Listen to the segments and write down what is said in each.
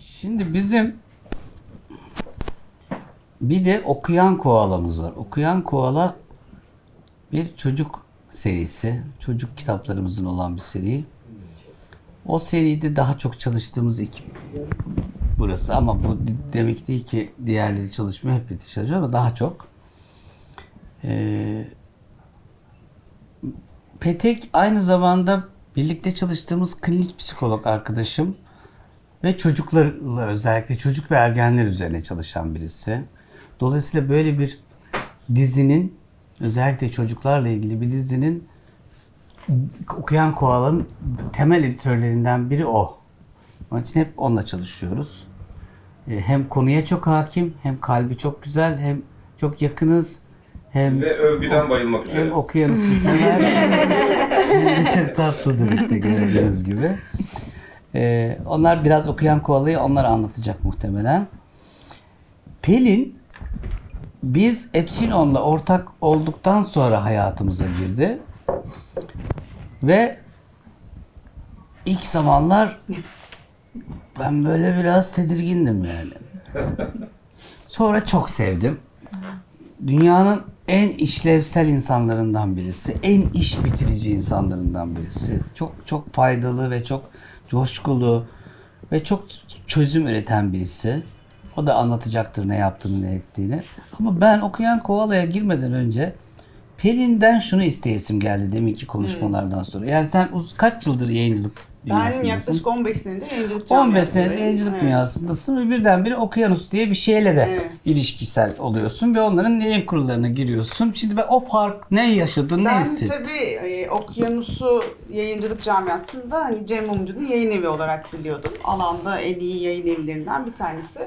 Şimdi bizim bir de okuyan koalamız var. Okuyan koala bir çocuk serisi. Çocuk kitaplarımızın olan bir seri. O seride daha çok çalıştığımız ekip burası ama bu demek değil ki diğerleri çalışmıyor. Hep birlikte çalışıyor ama daha çok. Ee, Petek aynı zamanda birlikte çalıştığımız klinik psikolog arkadaşım ve çocuklarla özellikle çocuk ve ergenler üzerine çalışan birisi. Dolayısıyla böyle bir dizinin özellikle çocuklarla ilgili bir dizinin okuyan koalanın temel editörlerinden biri o. Onun için hep onunla çalışıyoruz. Ee, Hem konuya çok hakim, hem kalbi çok güzel, hem çok yakınız, hem Ve övgüden bayılmak üzere. hem okyanusu sever hem de çok tatlıdır işte göreceğiniz gibi. Ee, onlar biraz okuyan kovalayı onlar anlatacak muhtemelen. Pelin biz Epsilon'la ortak olduktan sonra hayatımıza girdi. Ve ilk zamanlar ben böyle biraz tedirgindim yani. Sonra çok sevdim dünyanın en işlevsel insanlarından birisi, en iş bitirici insanlarından birisi. Çok çok faydalı ve çok coşkulu ve çok çözüm üreten birisi. O da anlatacaktır ne yaptığını ne ettiğini. Ama ben okuyan koalaya girmeden önce Pelin'den şunu isteyesim geldi deminki konuşmalardan sonra. Yani sen uz- kaç yıldır yayıncılık Ben yaklaşık 15 senedir yayıncılık 15 senedir yayıncılık Evet. dünyasındasın ve birdenbire okyanus diye bir şeyle de Evet. ilişkisel oluyorsun ve onların yayın kurullarına giriyorsun. Şimdi ben o fark ne yaşadın, ne Ben hissettin? tabii e, Okyanus'u yayıncılık camiasında hani Cem Mumcu'nun yayın evi olarak biliyordum. Alanda en iyi yayın evlerinden bir tanesi.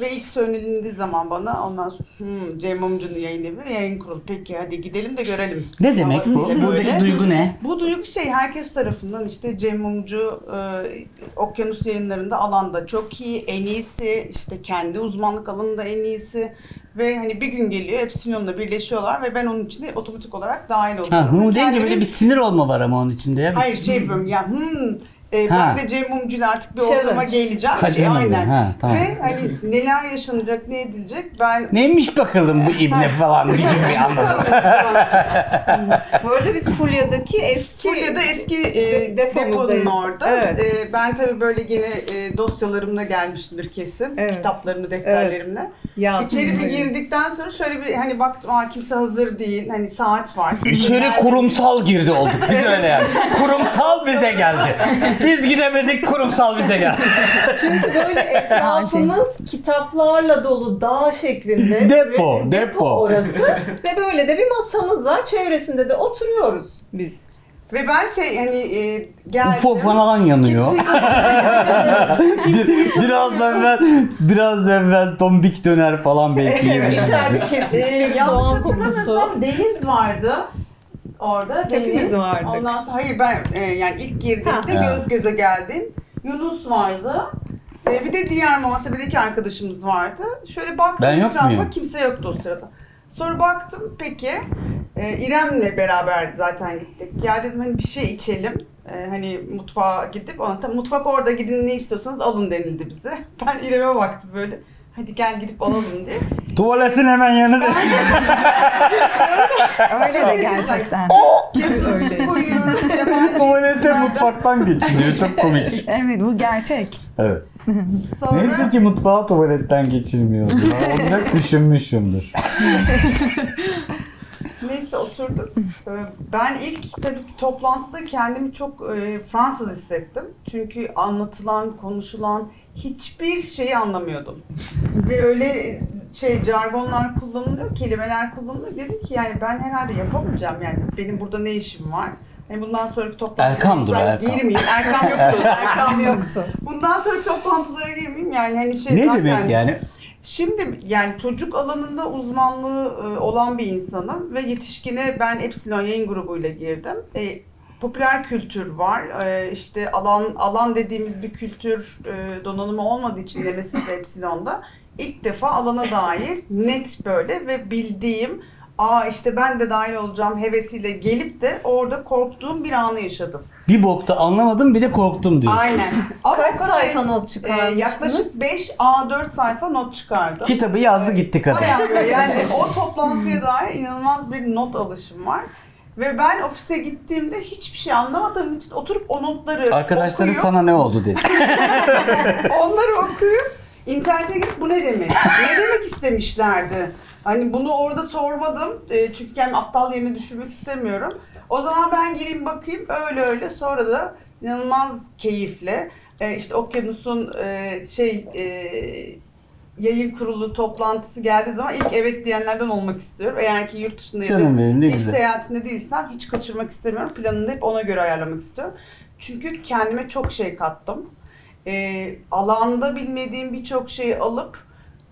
Ve ilk söylenildiği zaman bana ondan sonra hmm, Cem Mumcu'nun yayın evi, yayın kurulu. Peki hadi gidelim de görelim. Ne demek bu? Havasıyla Buradaki böyle. duygu ne? Bu duygu şey herkes tarafından işte Cem Mumcu e, okyanus yayınlarında alanda çok iyi, en iyisi, işte kendi uzmanlık alanında en iyisi ve hani bir gün geliyor Epsilon'la birleşiyorlar ve ben onun içinde otomatik olarak dahil oluyorum. Ha, hı deyince Kendimi- böyle bir sinir olma var ama onun içinde ya. Hayır şey yapıyorum ya hmm, e, Ha. ben de Cem Mumcu'yla artık bir Challenge. ortama geleceğim. Kaçırma Aynen. beni, ha, tamam. Ve hani neler yaşanacak, ne edilecek ben Neymiş bakalım bu ibne falan bir gibi anladım. Bu arada biz Fulya'daki eski Fulya'da eski e, deponun orada. Evet. E, ben tabii böyle gene e, dosyalarımla gelmişimdir kesin. Evet. Kitaplarımı, defterlerimle. yazdım. İçeri bir girdikten sonra şöyle bir hani baktım aa kimse hazır değil. Hani saat var. İçeri kurumsal girdi olduk biz öyle yani. Kurumsal bize geldi. Biz gidemedik kurumsal bize geldi. Çünkü böyle etrafımız kitaplarla dolu dağ şeklinde. Depo, Ve- depo. orası. Ve böyle de bir masamız var. Çevresinde de oturuyoruz biz. Ve ben şey hani e, geldim. UFO falan yanıyor. Bir- biraz evvel biraz evvel tombik döner falan belki İçeride yemişizdir. kesin Ee, bir yanlış hatırlamıyorsam Deniz vardı. Orada Hepimiz Deniz. vardık. Ondan sonra hayır ben e, yani ilk girdiğimde Ha. göz göze geldim. Yunus vardı. E, bir de diğer muhasebedeki arkadaşımız vardı. Şöyle baktım Ben yok etrafa muyum? kimse yoktu o sırada. Sonra baktım peki e, İrem'le beraber zaten gittik. Ya dedim hani bir şey içelim. E, hani mutfağa gidip ona tam mutfak orada gidin ne istiyorsanız alın denildi bize. Ben İrem'e baktım böyle. Hadi gel gidip alalım diye. Tuvaletin hemen yanında. Öyle de gerçekten. Tuvalete mutfaktan geçiliyor. Çok komik. Evet bu gerçek. Evet. Sonra Neyse ki mutfağı tuvaletten geçilmiyordu. Onu hep düşünmüşümdür. neyse oturduk. Ee, Ben ilk tabii toplantıda kendimi çok e, Fransız hissettim. Çünkü anlatılan, konuşulan hiçbir şeyi anlamıyordum. Ve öyle şey jargonlar kullanılıyor, kelimeler kullanılıyor. Dedim ki yani ben herhalde yapamayacağım yani benim burada ne işim var? Hani bundan sonraki toplantılara Erkam'dır Erkam. girmeyeyim. Erkam yoktu. Erkam yoktu. Bundan sonraki toplantılara girmeyeyim yani hani şey Ne zaten... demek yani? Şimdi yani çocuk alanında uzmanlığı e, olan bir insanım ve yetişkine ben Epsilon yayın grubuyla girdim. E, popüler kültür var. E, işte alan alan dediğimiz bir kültür e, donanımı olmadığı için Nemesis ve Epsilon'da ilk defa alana dair net böyle ve bildiğim aa işte ben de dahil olacağım hevesiyle gelip de orada korktuğum bir anı yaşadım. Bir bokta anlamadım bir de korktum diyor. Aynen. Ama Kaç o kadar- sayfa not Ee, çıkarmıştınız? yaklaşık 5 A4 sayfa not çıkardım. Kitabı yazdı gitti kadın. Bayağı böyle yani o toplantıya dair inanılmaz bir not alışım var. Ve ben ofise gittiğimde hiçbir şey anlamadığım için oturup o notları Arkadaşları okuyup, sana ne oldu dedi. onları okuyup internete girip bu ne demek? ne demek istemişlerdi? Hani bunu orada sormadım. E, çünkü kendimi aptal yerine düşürmek istemiyorum. O zaman ben gireyim bakayım öyle öyle sonra da inanılmaz keyifle e, işte Okyanus'un e, şey e, yayın kurulu toplantısı geldiği zaman ilk evet diyenlerden olmak istiyorum. Eğer ki yurt Canım benim ne İş güzel. seyahatinde değilsem hiç kaçırmak istemiyorum. Planını hep ona göre ayarlamak istiyorum. Çünkü kendime çok şey kattım. Ee, alanda bilmediğim birçok şeyi alıp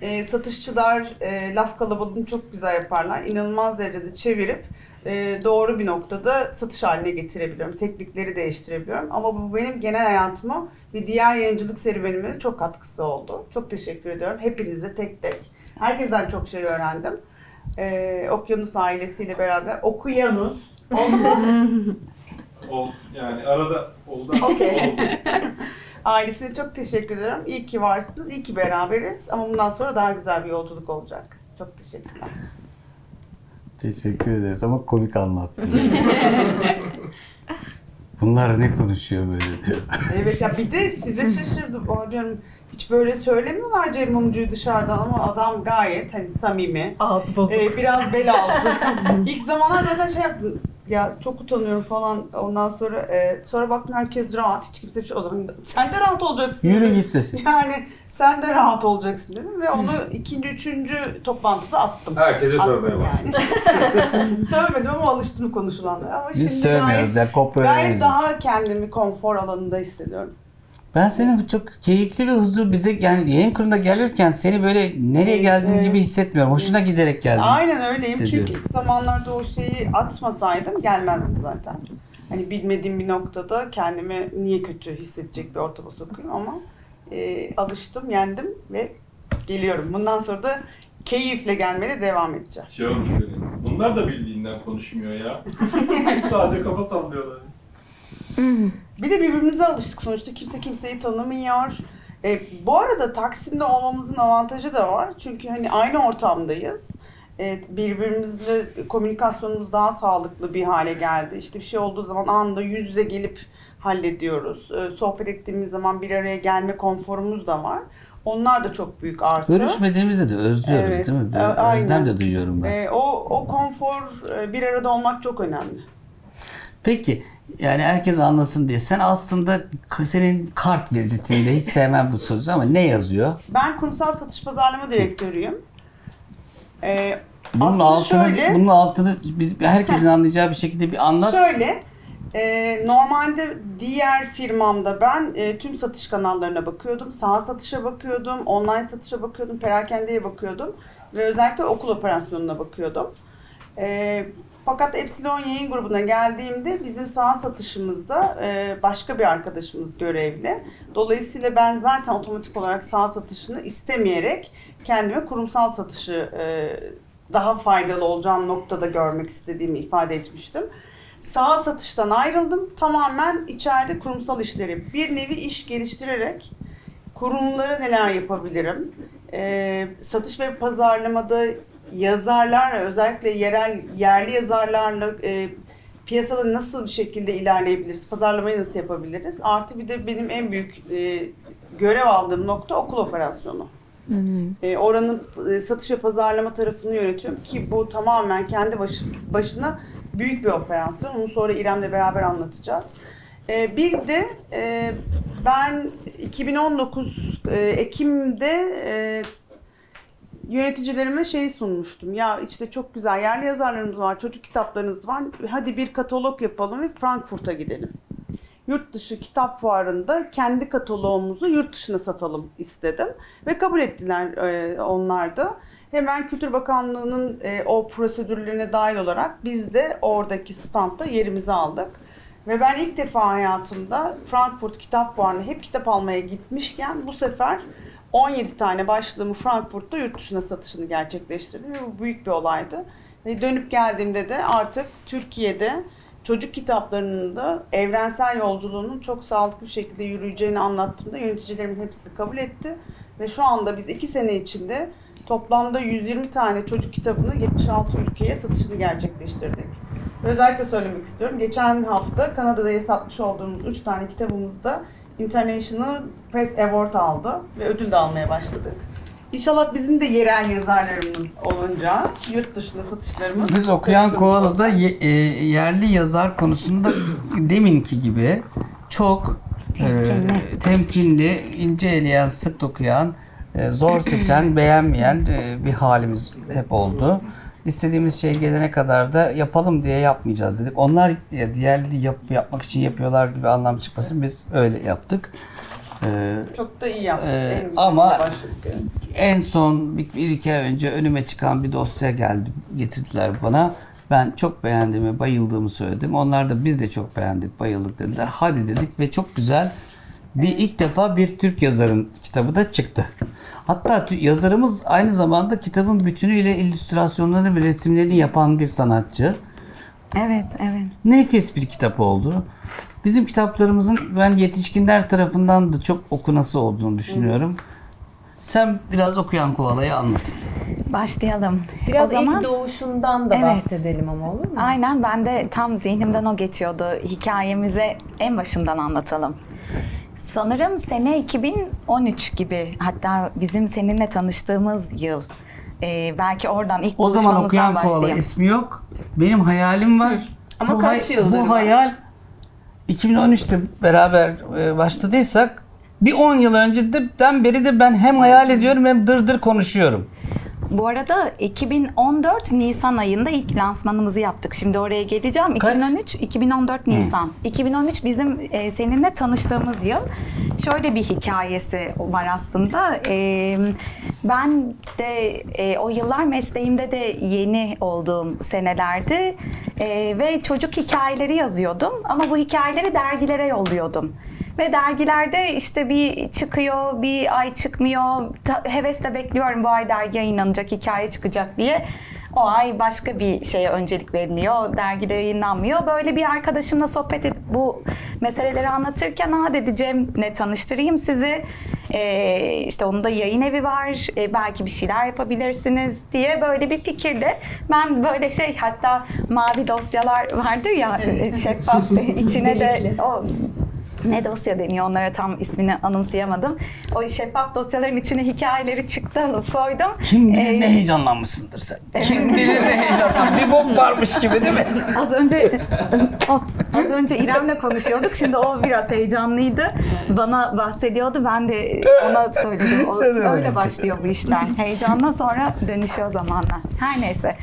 e, satışçılar e, laf kalabalığını çok güzel yaparlar. İnanılmaz derecede çevirip e, doğru bir noktada satış haline getirebiliyorum. Teknikleri değiştirebiliyorum. Ama bu benim genel hayatıma ve diğer yayıncılık serüvenime çok katkısı oldu. Çok teşekkür ediyorum. Hepinize tek tek. Herkesten çok şey öğrendim. Ee, Okyanus ailesiyle beraber. Okuyanus. Ol, yani arada oldu. Okey. oldu. Ailesine çok teşekkür ediyorum. İyi ki varsınız. iyi ki beraberiz. Ama bundan sonra daha güzel bir yolculuk olacak. Çok teşekkürler. Teşekkür ederiz ama komik anlattı. Bunlar ne konuşuyor böyle diyor. Evet ya bir de size şaşırdım. Aa, diyorum hiç böyle söylemiyorlar Cem Mumcu'yu dışarıdan ama adam gayet hani samimi. Ağzı bozuk. Ee, biraz bel altı. İlk zamanlar zaten şey yaptım. Ya çok utanıyorum falan. Ondan sonra e, sonra baktım herkes rahat. Hiç kimse bir şey o zaman sen de rahat olacaksın. Yürü dedim. git desin. Yani sen de rahat olacaksın dedim ve onu ikinci, üçüncü toplantıda attım. Herkese Attım sövmeye yani. Sövmedim ama alıştım konuşulanlara. Ama şimdi Biz sövmüyoruz gayet, ya kopya gayet daha kendimi konfor alanında hissediyorum. Ben senin bu çok keyifli ve huzur bize yani yayın kurulunda gelirken seni böyle nereye geldiğim evet. gibi hissetmiyorum. Hoşuna giderek geldim. Aynen öyleyim. Çünkü ilk zamanlarda o şeyi atmasaydım gelmezdim zaten. Hani bilmediğim bir noktada kendimi niye kötü hissedecek bir ortama sokayım ama e, alıştım, yendim ve geliyorum. Bundan sonra da keyifle gelmeye devam edeceğim. Şey olmuş benim. Bunlar da bildiğinden konuşmuyor ya. Sadece kafa sallıyorlar. Bir de birbirimize alıştık sonuçta. Kimse kimseyi tanımıyor. E, bu arada Taksim'de olmamızın avantajı da var. Çünkü hani aynı ortamdayız. Evet, birbirimizle komünikasyonumuz daha sağlıklı bir hale geldi. İşte bir şey olduğu zaman anında yüz yüze gelip hallediyoruz. E, sohbet ettiğimiz zaman bir araya gelme konforumuz da var. Onlar da çok büyük artı. Görüşmediğimizde de özlüyoruz Evet, değil mi? Özlem de duyuyorum ben. E, o, o konfor e, bir arada olmak çok önemli. Peki yani herkes anlasın diye sen aslında senin kart vizitinde hiç sevmem bu sözü ama ne yazıyor? Ben kurumsal satış pazarlama direktörüyüm. E, Bunun altını, şöyle- bunun altını biz herkesin anlayacağı bir şekilde bir anlat. Şöyle, e, normalde diğer firmamda ben e, tüm satış kanallarına bakıyordum. Sağ satışa bakıyordum, online satışa bakıyordum, perakendeye bakıyordum ve özellikle okul operasyonuna bakıyordum. E, fakat Epsilon yayın grubuna geldiğimde bizim sağ satışımızda e, başka bir arkadaşımız görevli. Dolayısıyla ben zaten otomatik olarak sağ satışını istemeyerek kendime kurumsal satışı e, daha faydalı olacağım noktada görmek istediğimi ifade etmiştim. Sağ satıştan ayrıldım. Tamamen içeride kurumsal işleri bir nevi iş geliştirerek kurumlara neler yapabilirim? Ee, satış ve pazarlamada yazarlar özellikle yerel yerli yazarlarla e, piyasada nasıl bir şekilde ilerleyebiliriz? Pazarlamayı nasıl yapabiliriz? Artı bir de benim en büyük e, görev aldığım nokta okul operasyonu. E, oranın e, satış ve pazarlama tarafını yönetiyorum ki bu tamamen kendi başı, başına büyük bir operasyon. Onu sonra İrem'le beraber anlatacağız. E, bir de e, ben 2019 e, Ekim'de e, yöneticilerime şey sunmuştum. Ya işte çok güzel yerli yazarlarımız var, çocuk kitaplarınız var. Hadi bir katalog yapalım ve Frankfurt'a gidelim yurt dışı kitap fuarında kendi kataloğumuzu yurt dışına satalım istedim. Ve kabul ettiler e, onlar da. Hemen Kültür Bakanlığı'nın e, o prosedürlerine dahil olarak biz de oradaki standta yerimizi aldık. Ve ben ilk defa hayatımda Frankfurt Kitap Fuarı'na hep kitap almaya gitmişken bu sefer 17 tane başlığımı Frankfurt'ta yurt dışına satışını gerçekleştirdim bu büyük bir olaydı. Ve dönüp geldiğimde de artık Türkiye'de çocuk kitaplarının da evrensel yolculuğunun çok sağlıklı bir şekilde yürüyeceğini anlattığımda yöneticilerimin hepsi kabul etti. Ve şu anda biz iki sene içinde toplamda 120 tane çocuk kitabını 76 ülkeye satışını gerçekleştirdik. Özellikle söylemek istiyorum. Geçen hafta Kanada'da satmış olduğumuz 3 tane kitabımız da International Press Award aldı ve ödül de almaya başladık. İnşallah bizim de yerel yazarlarımız olunca yurt dışında satışlarımız Biz okuyan Koala'da ye- e, yerli yazar konusunda deminki gibi çok Temkinli. e, temkinli, ince eleyen, sık dokuyan, e, zor seçen, beğenmeyen e, bir halimiz hep oldu. İstediğimiz şey gelene kadar da yapalım diye yapmayacağız dedik. Onlar e, diğerleri yap, yapmak için yapıyorlar gibi anlam çıkmasın. Biz öyle yaptık. E, çok da iyi yaptık. Ee, güzel ama- en son bir, bir iki ay önce önüme çıkan bir dosya geldi, getirdiler bana. Ben çok beğendiğimi, bayıldığımı söyledim. Onlar da biz de çok beğendik, bayıldık dediler. Hadi dedik ve çok güzel bir ilk defa bir Türk yazarın kitabı da çıktı. Hatta yazarımız aynı zamanda kitabın bütünüyle illüstrasyonlarını ve resimlerini yapan bir sanatçı. Evet, evet. Nefis bir kitap oldu. Bizim kitaplarımızın ben yetişkinler tarafından da çok okunası olduğunu düşünüyorum. Sen biraz okuyan koalayı anlat. Başlayalım. Biraz o zaman ilk doğuşundan da Evet. bahsedelim ama olur mu? aynen ben de tam zihnimden o geçiyordu. Hikayemize en başından anlatalım. Sanırım sene 2013 gibi hatta bizim seninle tanıştığımız yıl. Ee, belki oradan ilk O zaman buluşmamızdan okuyan koala başlayayım. ismi yok. Benim hayalim var. Ama bu kaç yıldır Bu var? hayal 2013'te beraber e, başladıysak bir 10 yıl önceden beridir ben hem hayal ediyorum hem dırdır konuşuyorum. Bu arada 2014 Nisan ayında ilk lansmanımızı yaptık. Şimdi oraya geleceğim. Kaç? 2013 2014 Nisan. 2013 bizim e, seninle tanıştığımız yıl. Şöyle bir hikayesi var aslında. E, ben de e, o yıllar mesleğimde de yeni olduğum senelerdi E, ve çocuk hikayeleri yazıyordum ama bu hikayeleri dergilere yolluyordum. Ve dergilerde işte bir çıkıyor, bir ay çıkmıyor. Ta- hevesle bekliyorum bu ay dergi yayınlanacak, hikaye çıkacak diye. O ay başka bir şeye öncelik veriliyor, dergide yayınlanmıyor. Böyle bir arkadaşımla sohbet edip bu meseleleri anlatırken ha dedi Cem'le tanıştırayım sizi. Ee, işte onun da yayın evi var, Ee, belki bir şeyler yapabilirsiniz diye böyle bir fikirle. Ben böyle şey hatta mavi dosyalar vardır ya e, şeffaf içine de o ne dosya deniyor onlara tam ismini anımsayamadım. O şeffaf dosyaların içine hikayeleri çıktı alıp koydum. Kim bilir Ee, ne heyecanlanmışsındır sen. Kim bilir ne heyecanlan. Bir bok varmış gibi değil mi? Az önce o, az önce İrem'le konuşuyorduk. Şimdi o biraz heyecanlıydı. Bana bahsediyordu. Ben de ona söyledim. O, öyle başlıyor bu işler. Heyecanla sonra dönüşüyor zamanla. Her neyse.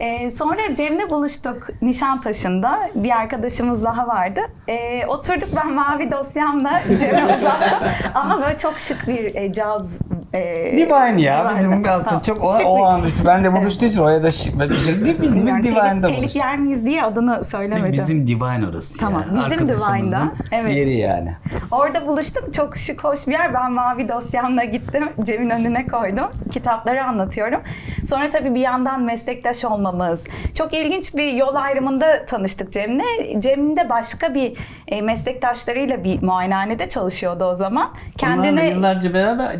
Ee, sonra Cem'le buluştuk Nişantaşı'nda. Bir arkadaşımız daha vardı. Ee, oturduk ben mavi dosyamla Cem'e uzattım. Ama böyle çok şık bir e, caz e, Divine ya. Divine'da. Bizim aslında Tamam. çok o, Şık o an ben de buluştuğu için oraya da şık. Ben şey, değil bildiğimiz Bilmiyorum, Divine'da telif, telif yer miyiz diye adını söylemedim. Bizim Divine orası Tamam, ya. bizim Arkadaşımızın Divine'da, evet. Yeri yani. Orada buluştuk. Çok şık, hoş bir yer. Ben mavi dosyamla gittim. Cem'in önüne koydum. Kitapları anlatıyorum. Sonra tabii bir yandan meslektaş olmamız. Çok ilginç bir yol ayrımında tanıştık Cem'le. Cem de başka bir e, meslektaşlarıyla bir muayenehanede çalışıyordu o zaman. Onlarla Kendine yıllarca beraber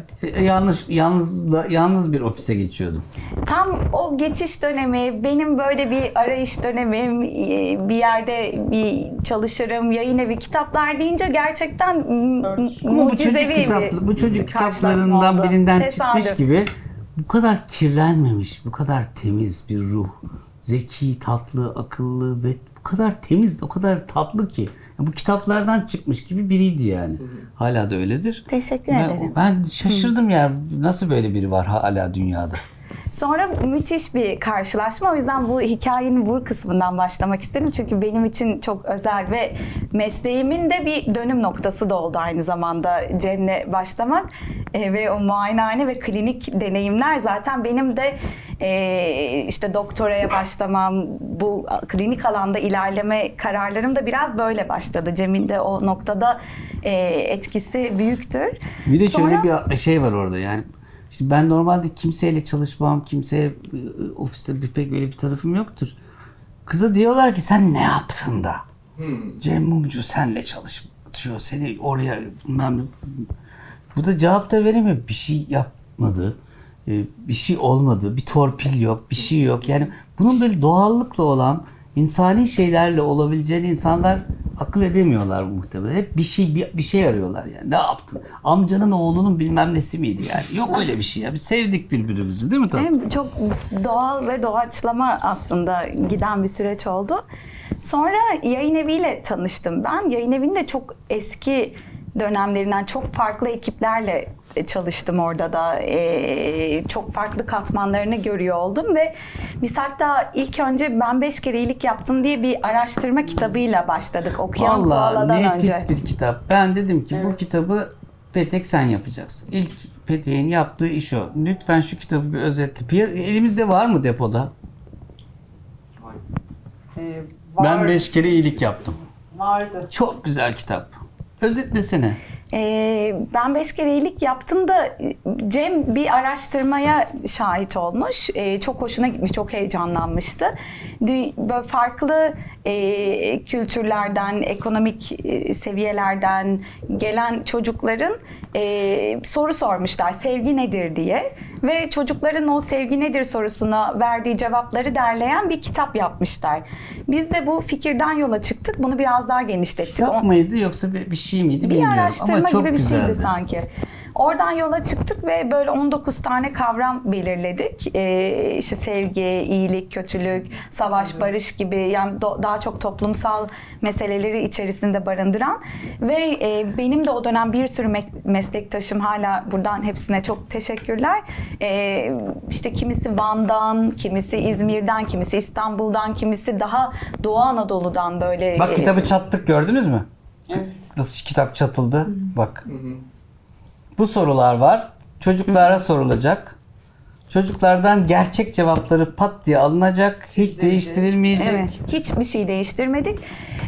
yanlış yalnız da yalnız bir ofise geçiyordum. tam o geçiş dönemi, benim böyle bir arayış dönemim, e, bir yerde bir çalışırım, yayın evi kitaplar deyince gerçekten. Ama bu çocuk kitap, bu çocuk kitaplarından oldu. birinden Tesadüf. çıkmış gibi bu kadar kirlenmemiş, bu kadar temiz bir ruh. Zeki, tatlı, akıllı ve bu kadar temiz, o kadar tatlı ki. Bu kitaplardan çıkmış gibi biriydi yani. Hala da öyledir. Teşekkür Ben, ederim. ben şaşırdım ya nasıl böyle biri var hala dünyada. Sonra müthiş bir karşılaşma. O yüzden bu hikayenin bu kısmından başlamak istedim. Çünkü benim için çok özel ve mesleğimin de bir dönüm noktası da oldu aynı zamanda Cem'le başlamak. E, ve o muayenehane ve klinik deneyimler zaten benim de e, işte doktoraya başlamam, bu klinik alanda ilerleme kararlarım da biraz böyle başladı. Cem'in de o noktada e, etkisi büyüktür. Bir de Sonra- şöyle bir şey var orada yani. Şimdi ben normalde kimseyle çalışmam, kimseye e, ofiste bir pek öyle bir tarafım yoktur. Kıza diyorlar ki sen ne yaptın da? Hmm. Cem Mumcu senle çalışıyor. Seni oraya bilmem ne. Bu da cevap da veremiyor. Bir şey yapmadı. Ee, Bir şey olmadı. Bir torpil yok. Bir şey yok. Yani bunun böyle doğallıkla olan insani şeylerle olabileceğini insanlar akıl edemiyorlar muhtemelen. Hep bir şey bir, bir şey arıyorlar yani. Ne yaptın? Amcanın oğlunun bilmem nesi miydi yani? Yok öyle bir şey ya. Biz sevdik birbirimizi değil mi? Hem çok doğal ve doğaçlama aslında giden bir süreç oldu. Sonra yayın eviyle tanıştım ben. Yayın evinde çok eski dönemlerinden çok farklı ekiplerle çalıştım orada da. Ee, çok farklı katmanlarını görüyor oldum ve biz hatta ilk önce ben beş kere iyilik yaptım diye bir araştırma kitabıyla başladık. Okuyan Vallahi Koala'dan nefis önce. bir kitap. Ben dedim ki bu kitabı Petek sen yapacaksın. İlk Petek'in yaptığı iş o. Lütfen şu kitabı bir özetle. Elimizde var mı depoda? Ee, Ben var- beş kere iyilik yaptım. vardı. Çok güzel kitap. Özetlesene. Ee, ben beş kere iyilik yaptım da e, Cem bir araştırmaya şahit olmuş. Ee, çok hoşuna gitmiş, çok heyecanlanmıştı. Böyle farklı e, kültürlerden, ekonomik e, seviyelerden gelen çocukların e, soru sormuşlar. Sevgi nedir diye. Ve çocukların o sevgi nedir sorusuna verdiği cevapları derleyen bir kitap yapmışlar. Biz de bu fikirden yola çıktık. Bunu biraz daha genişlettik. Kitap mıydı yoksa bir, bir şey miydi bir bilmiyorum. araştırma Ama çok gibi bir şeydi güzeldi. sanki. Oradan yola çıktık ve böyle 19 tane kavram belirledik. Ee, işte sevgi, iyilik, kötülük, savaş, barış gibi yani do- daha çok toplumsal meseleleri içerisinde barındıran ve e, benim de o dönem bir sürü me- meslektaşım hala buradan hepsine çok teşekkürler. Ee, işte kimisi Van'dan, kimisi İzmir'den, kimisi İstanbul'dan, kimisi daha Doğu Anadolu'dan böyle Bak e, kitabı çattık gördünüz mü? Evet. Nasıl kitap çatıldı? Bak. Bu sorular var. Çocuklara sorulacak. Çocuklardan gerçek cevapları pat diye alınacak. Hiç değiştirilmeyecek. Evet, hiçbir şey değiştirmedik.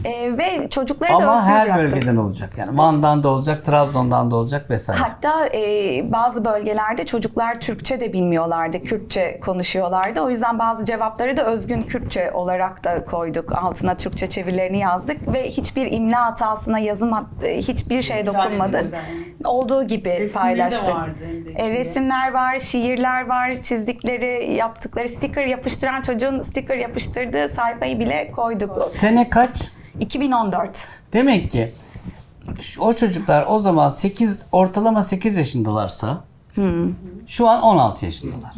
Ee, ve çocukları da Ama her bıraktık. bölgeden olacak. Yani Van'dan da olacak, Trabzon'dan da olacak vesaire. Hatta e, bazı bölgelerde çocuklar Türkçe de bilmiyorlardı, Kürtçe konuşuyorlardı. O yüzden bazı cevapları da özgün Kürtçe olarak da koyduk. Altına Türkçe çevirilerini yazdık ve hiçbir imla hatasına, yazım e, hiçbir şey dokunmadı. Olduğu gibi Resimleri paylaştık. E, resimler var, şiirler var, çizdikleri, yaptıkları sticker yapıştıran çocuğun sticker yapıştırdığı sayfayı bile koyduk. Sene kaç? 2014. Demek ki o çocuklar o zaman 8 ortalama 8 yaşındalarsa şu an 16 yaşındalar.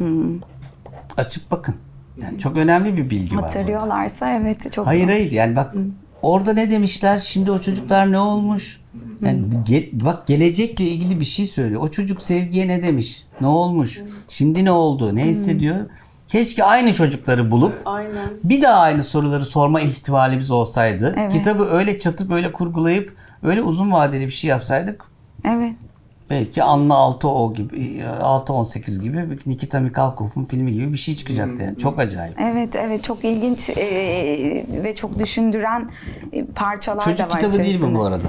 Açıp bakın. Yani çok önemli bir bilgi var. burada. Hatırlıyorlarsa evet çok Hayır hayır yani bak orada ne demişler şimdi o çocuklar ne olmuş? Yani ge- bak gelecekle ilgili bir şey söylüyor. O çocuk sevgiye ne demiş? Ne olmuş? Şimdi ne oldu? Ne hissediyor? Keşke aynı çocukları bulup Aynen. bir daha aynı soruları sorma ihtimalimiz olsaydı. Evet. Kitabı öyle çatıp öyle kurgulayıp öyle uzun vadeli bir şey yapsaydık Evet. belki Anla 6 o gibi 6 18 gibi Nikita Mikhalkov'un filmi gibi bir şey çıkacaktı yani. Çok acayip. Evet evet çok ilginç e, ve çok düşündüren parçalar Çocuk da var kitabı değil mi içerisinde. bu arada?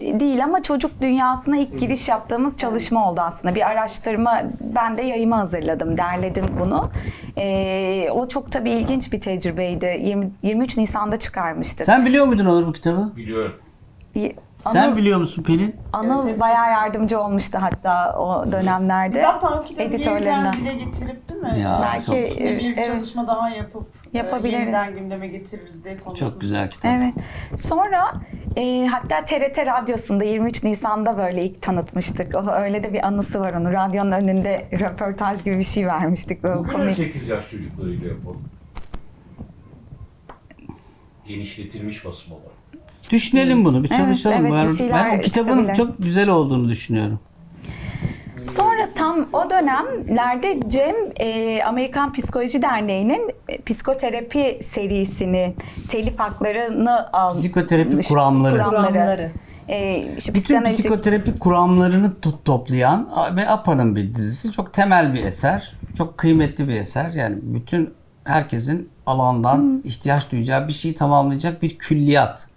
Değil ama çocuk dünyasına ilk giriş yaptığımız çalışma oldu aslında. Bir araştırma, ben de yayıma hazırladım, derledim bunu. E, o çok tabii ilginç bir tecrübeydi. 20, 23 Nisan'da çıkarmıştık. Sen biliyor muydun Onur bu kitabı? Biliyorum. Y- Sen Anıl, biliyor musun Pelin? Anıl bayağı yardımcı olmuştu hatta o dönemlerde. Zaten o kitabı yeniden dile getirip değil mi? Ya, Belki çok- Yine bir evet. çalışma daha yapıp e, Yapabiliriz. yeniden gündeme getiririz diye konuşmuştuk. Çok güzel kitap. Evet. Sonra e, hatta TRT Radyosu'nda 23 Nisan'da böyle ilk tanıtmıştık. O, öyle de bir anısı var onun. Radyonun önünde röportaj gibi bir şey vermiştik. Böyle Bugün komik. 8 yaş çocuklarıyla yapalım. Genişletilmiş basım olarak. Düşünelim bunu, bir Evet, çalışalım. evet, bir ben, ben o kitabın çok güzel olduğunu düşünüyorum. Sonra tam o dönemlerde Cem e, Amerikan Psikoloji Derneği'nin e, psikoterapi serisini telif haklarını almış. Psikoterapi kuramları. Kuramları. E, işte Bütün psikanalitik- psikoterapi kuramlarını tut toplayan ve APA'nın bir dizisi. Çok temel bir eser. Çok kıymetli bir eser. Yani bütün herkesin alandan ihtiyaç duyacağı bir şeyi tamamlayacak bir külliyat.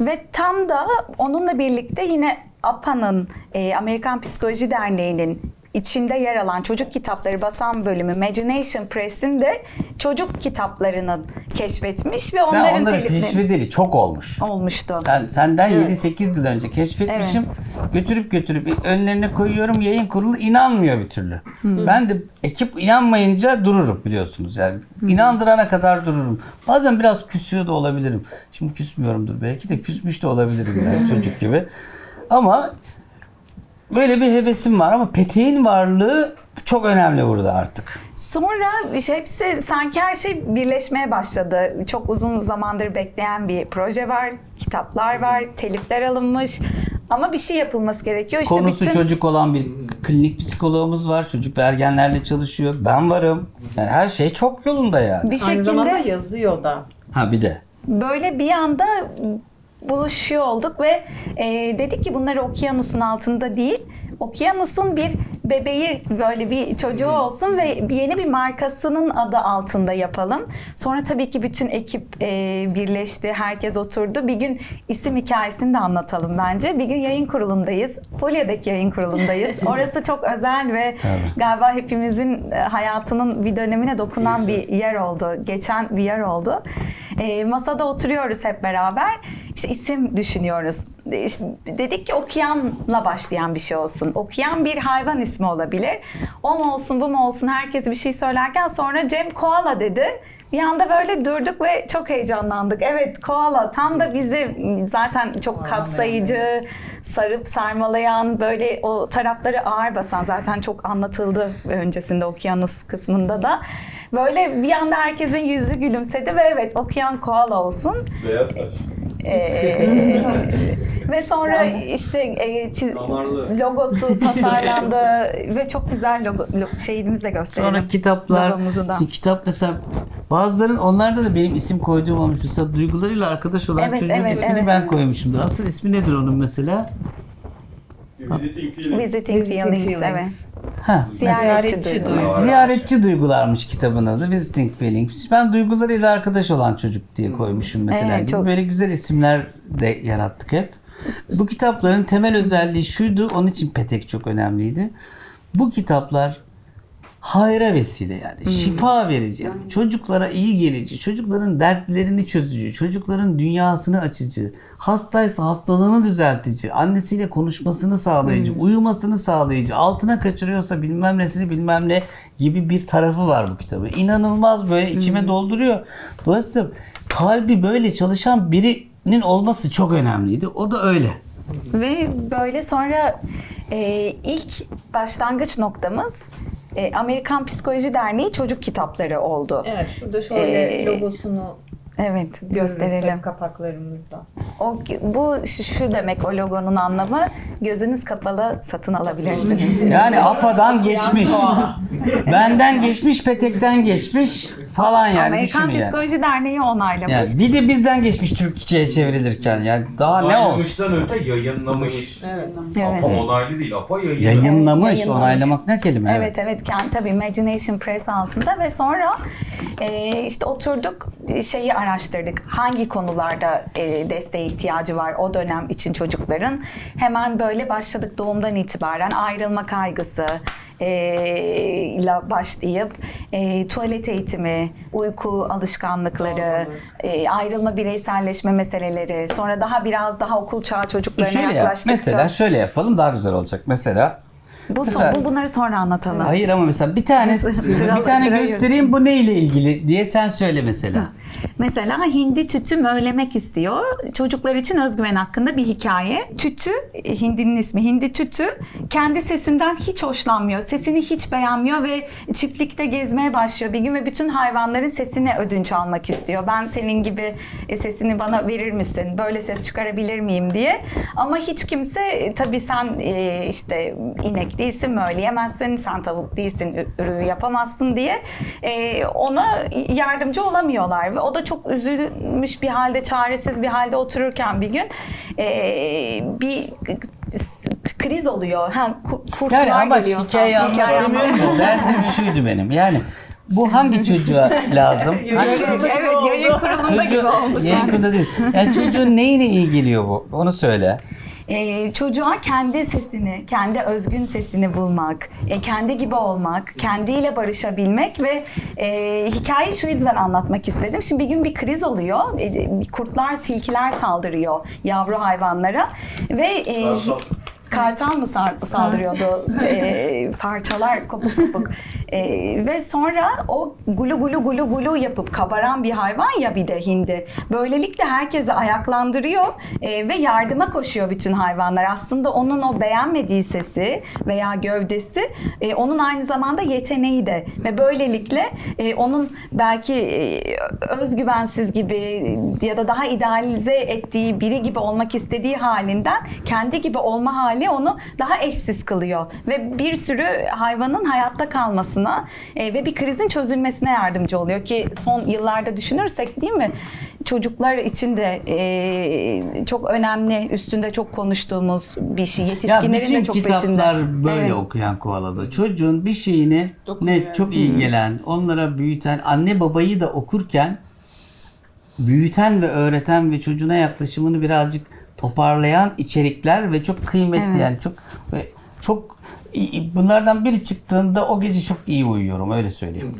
Ve tam da onunla birlikte yine APA'nın, e, Amerikan Psikoloji Derneği'nin içinde yer alan çocuk kitapları basan bölümü Imagination Press'in de çocuk kitaplarını keşfetmiş ve Ben onların onları telifleri keşfedeli çok olmuş. olmuştu. Ben senden 7-8 yıl önce keşfetmişim. Götürüp götürüp önlerine koyuyorum. Yayın kurulu inanmıyor bir türlü. Ben de ekip inanmayınca dururum biliyorsunuz yani. İnandırana kadar dururum. Bazen biraz küsüyor da olabilirim. Şimdi küsmüyorumdur belki de küsmüş de olabilirim yani çocuk gibi. Ama böyle bir hevesim var ama peteğin varlığı çok önemli burada artık. Sonra işte hepsi sanki her şey birleşmeye başladı. Çok uzun zamandır bekleyen bir proje var, kitaplar var, telifler alınmış. Ama bir şey yapılması gerekiyor. İşte Konusu bütün... çocuk olan bir klinik psikologumuz var. Çocuk ve ergenlerle çalışıyor. Ben varım. Yani her şey çok yolunda yani. bir Aynı zamanda şekilde yazıyor da. Ha bir de. böyle bir anda buluşuyor olduk ve e, dedik ki bunları okyanusun altında değil, okyanusun bir bebeği böyle bir çocuğu olsun ve yeni bir markasının adı altında yapalım. Sonra tabii ki bütün ekip e, birleşti, herkes oturdu. Bir gün isim hikayesini de anlatalım bence. Bir gün yayın kurulundayız. Polya'daki yayın kurulundayız. Orası çok özel ve Tabii. galiba hepimizin e, hayatının bir dönemine dokunan bir yer oldu. Geçen bir yer oldu. E, masada oturuyoruz hep beraber. İşte isim düşünüyoruz. E, Dedik ki okuyanla başlayan bir şey olsun. Okuyan bir hayvan ismi olabilir. O mu olsun bu mu olsun herkes bir şey söylerken sonra Cem Koala dedi. Bir anda böyle durduk ve çok heyecanlandık. Evet koala tam da bizi zaten çok kapsayıcı, sarıp sarmalayan, böyle o tarafları ağır basan zaten çok anlatıldı öncesinde okyanus kısmında da. Böyle bir anda herkesin yüzü gülümsedi ve evet okuyan koala olsun. Beyaz taş. Ee, ve sonra işte e, çiz- Damarlı. logosu tasarlandı ve çok güzel logo, lo- şeyimizi de gösterelim. Sonra kitaplar, işte kitap mesela bazıların onlarda da benim isim koyduğum olmuş. Mesela duygularıyla arkadaş olan Evet, çocuğun evet, ismini evet. ben koymuşumdur. Asıl ismi nedir onun mesela? Visiting feeling. Visiting, Visiting Feelings, Feelings. Ha, Ziyaretçi, Ziyaretçi duygu. duygu. Ziyaretçi duygularmış kitabın adı. Visiting Feelings. Ben duygularıyla arkadaş olan çocuk diye koymuşum mesela. Evet, gibi. çok- Böyle güzel isimler de yarattık hep. Bu kitapların temel özelliği şuydu. Onun için Petek çok önemliydi. Bu kitaplar hayra vesile yani. Şifa verici. yani. Çocuklara iyi gelici. Çocukların dertlerini çözücü. Çocukların dünyasını açıcı. Hastaysa hastalığını düzeltici. Annesiyle konuşmasını sağlayıcı. Uyumasını sağlayıcı. Altına kaçırıyorsa bilmem nesini bilmem ne gibi bir tarafı var bu kitabı. İnanılmaz böyle içime dolduruyor. Dolayısıyla kalbi böyle çalışan birinin olması çok önemliydi. O da öyle. Ve böyle sonra e, ilk başlangıç noktamız e, Amerikan Psikoloji Derneği çocuk kitapları oldu. Evet şurada şöyle Ee, logosunu Evet, gösterelim kapaklarımızda. O bu şu, şu demek o logonun anlamı. Gözünüz kapalı satın alabilirsiniz. Yani APA'dan geçmiş. Benden geçmiş, Petek'ten geçmiş falan yani. Amerikan düşün yani. Psikoloji Derneği onaylamış. Yani bir de bizden geçmiş Türkçe'ye çevrilirken yani daha ne olsun. Onaylamıştan öte yayınlamış. Evet. Evet. Apa onaylı değil, apa yayınlamış. Yayınlamış, Yayınlamış. onaylamak ne kelime? Evet evet kendi tabii Imagination Press altında ve sonra e, işte oturduk şeyi araştırdık. Hangi konularda e, desteğe ihtiyacı var o dönem için çocukların. Hemen böyle başladık doğumdan itibaren ayrılma kaygısı ile başlayıp e, tuvalet eğitimi, uyku alışkanlıkları, e, ayrılma bireyselleşme meseleleri, sonra daha biraz daha okul çağı çocuklarına Şöyle yap, yaklaştıkça. mesela şöyle yapalım daha güzel olacak. Mesela bu, son, mesela- bu bunları sonra anlatalım. hayır ama mesela bir tane bir tane göstereyim bu neyle ilgili diye sen söyle mesela. Mesela hindi tütü möylemek istiyor. Çocuklar için özgüven hakkında bir hikaye. Tütü, e, hindinin ismi hindi tütü. Kendi sesinden hiç hoşlanmıyor. Sesini hiç beğenmiyor ve çiftlikte gezmeye başlıyor bir gün ve bütün hayvanların sesini ödünç almak istiyor. Ben senin gibi e, sesini bana verir misin? Böyle ses çıkarabilir miyim diye. Ama hiç kimse e, tabii sen işte inek değilsin, möyleyemezsin, sen tavuk değilsin, ürü yapamazsın diye ona yardımcı olamıyorlar ve o da çok üzülmüş bir halde, çaresiz bir halde otururken bir gün e, bir kriz oluyor. Ha, ku- kurtlar Yani amaç geliyor. Hikaye anlatmıyorum da derdim şuydu benim. Yani bu hangi çocuğa lazım? Hangi Evet, çocuk- evet, yayın kurulunda gibi olduk. yayın kurulunda değil. Yani çocuğun neyine iyi geliyor bu? Onu söyle. E, çocuğa kendi sesini, kendi özgün sesini bulmak, e, kendi gibi olmak, kendiyle barışabilmek ve e, hikayeyi şu yüzden anlatmak istedim. Şimdi bir gün bir kriz oluyor. E, kurtlar, tilkiler saldırıyor yavru hayvanlara ve e, Kartal. Mı sar- saldırıyordu? Ee, parçalar kopuk kopuk. Ee, ve sonra o gulu gulu gulu gulu yapıp kabaran bir hayvan ya bir de hindi. Böylelikle herkesi ayaklandırıyor ee, ve yardıma koşuyor bütün hayvanlar. Aslında onun o beğenmediği sesi veya gövdesi e, onun aynı zamanda yeteneği de ve böylelikle e, onun belki e, özgüvensiz gibi ya da daha idealize ettiği biri gibi olmak istediği halinden kendi gibi olma hali onu daha eşsiz kılıyor ve bir sürü hayvanın hayatta kalmasına e, ve bir krizin çözülmesine yardımcı oluyor ki son yıllarda düşünürsek değil mi çocuklar için de e, çok önemli üstünde çok konuştuğumuz bir şey Ya yetişkinlerin bütün de çok kitaplar peşinde. böyle Evet. okuyan kovalada. Çocuğun bir şeyini Dokunuyor. ne çok iyi gelen, onlara büyüten, anne babayı da okurken büyüten ve öğreten ve çocuğuna yaklaşımını birazcık toparlayan içerikler ve çok kıymetli Evet. yani çok ve çok iyi- bunlardan biri çıktığında o gece çok iyi uyuyorum öyle söyleyeyim.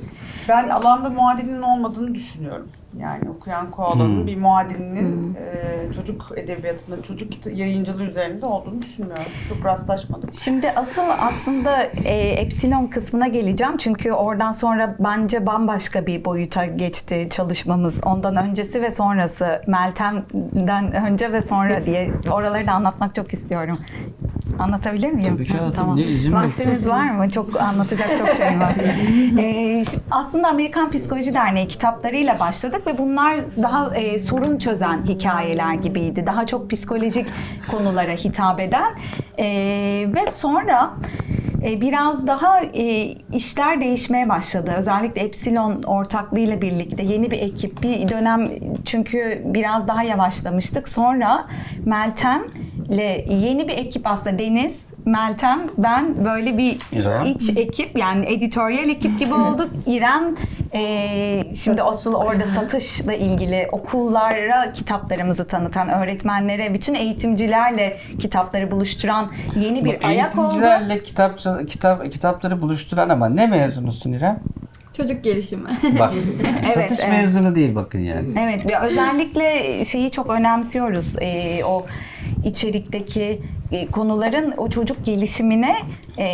Ben alanda muadilinin olmadığını düşünüyorum. Yani okuyan koalanın bir muadilinin e, çocuk edebiyatında, çocuk yayıncılığı üzerinde olduğunu düşünmüyorum. Çok rastlaşmadım. Şimdi asıl aslında e, Epsilon kısmına geleceğim. Çünkü oradan sonra bence bambaşka bir boyuta geçti çalışmamız. Ondan öncesi ve sonrası. Meltem'den önce ve sonra diye. Oraları da anlatmak çok istiyorum. Anlatabilir miyim? Tabii ki hayatım, ne izin Vaktiniz var mı? Çok anlatacak çok şey var. Şimdi aslında Amerikan Psikoloji Derneği kitaplarıyla başladık ve bunlar daha e, sorun çözen hikayeler gibiydi. Daha çok psikolojik konulara hitap eden. Ee, ve sonra e, biraz daha e, işler değişmeye başladı. Özellikle Epsilon ortaklığıyla birlikte yeni bir ekip bir dönem çünkü biraz daha yavaşlamıştık. Sonra Meltem'le yeni bir ekip aslında Deniz, Meltem, ben böyle bir İrem. iç ekip yani editoryal ekip gibi olduk. İrem e, şimdi asıl orada satışla ilgili okullara kitaplarımızı tanıtan, öğretmenlere, bütün eğitimcilerle kitapları buluşturan yeni bir Bak, ayak oldu. Eğitimcilerle kitap, kitap, kitapları buluşturan ama ne mezunusun İrem? Çocuk gelişimi. Bak Evet, satış evet. mezunu değil bakın yani. Evet, ve özellikle şeyi çok önemsiyoruz. Ee, o içerikteki e, konuların o çocuk gelişimine e,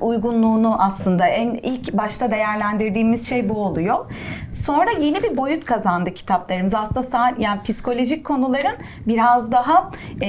uygunluğunu aslında en ilk başta değerlendirdiğimiz şey bu oluyor. Sonra yeni bir boyut kazandı kitaplarımız. Aslında sa- yani psikolojik konuların biraz daha e,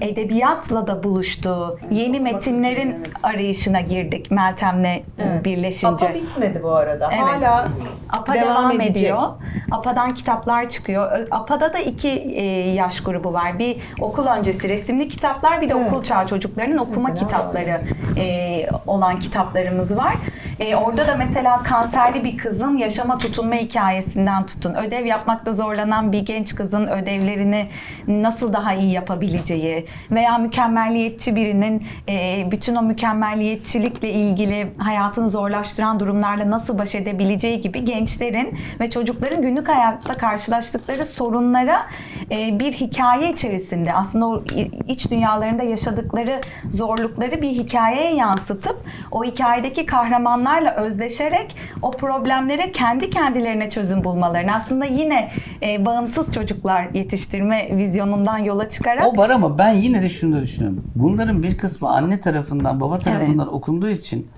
edebiyatla da buluştuğu yeni metinlerin arayışına girdik Meltem'le Evet. birleşince. Apa bitmedi bu arada. Evet. Hala APA Devam devam, edecek. ediyor. APA'dan kitaplar çıkıyor. APA'da da iki e, yaş grubu var. Bir okul öncesi resimli kitaplar, bir de okul çağı çocuklarının okuma Mesela kitapları e, olan kitaplarımız var. E, orada da mesela kanserli bir kızın yaşama tutunma hikayesinden tutun. Ödev yapmakta zorlanan bir genç kızın ödevlerini nasıl daha iyi yapabileceği veya mükemmelliyetçi birinin e, bütün o mükemmelliyetçilikle ilgili hayatını zorlaştıran durumlarla nasıl baş edebileceği gibi gençlerin ve çocukların günlük hayatta karşılaştıkları sorunlara e, bir hikaye içerisinde aslında o iç dünyalarında yaşadıkları zorlukları bir hikayeye yansıtıp o hikayedeki kahramanlarla özdeşerek o problemlere kendi kendilerine çözüm bulmalarını aslında yine e, bağımsız çocuklar yetiştirme vizyonundan yola çıkarak O var ama ben yine de şunu da düşünüyorum. Bunların bir kısmı anne tarafından, baba tarafından okunduğu için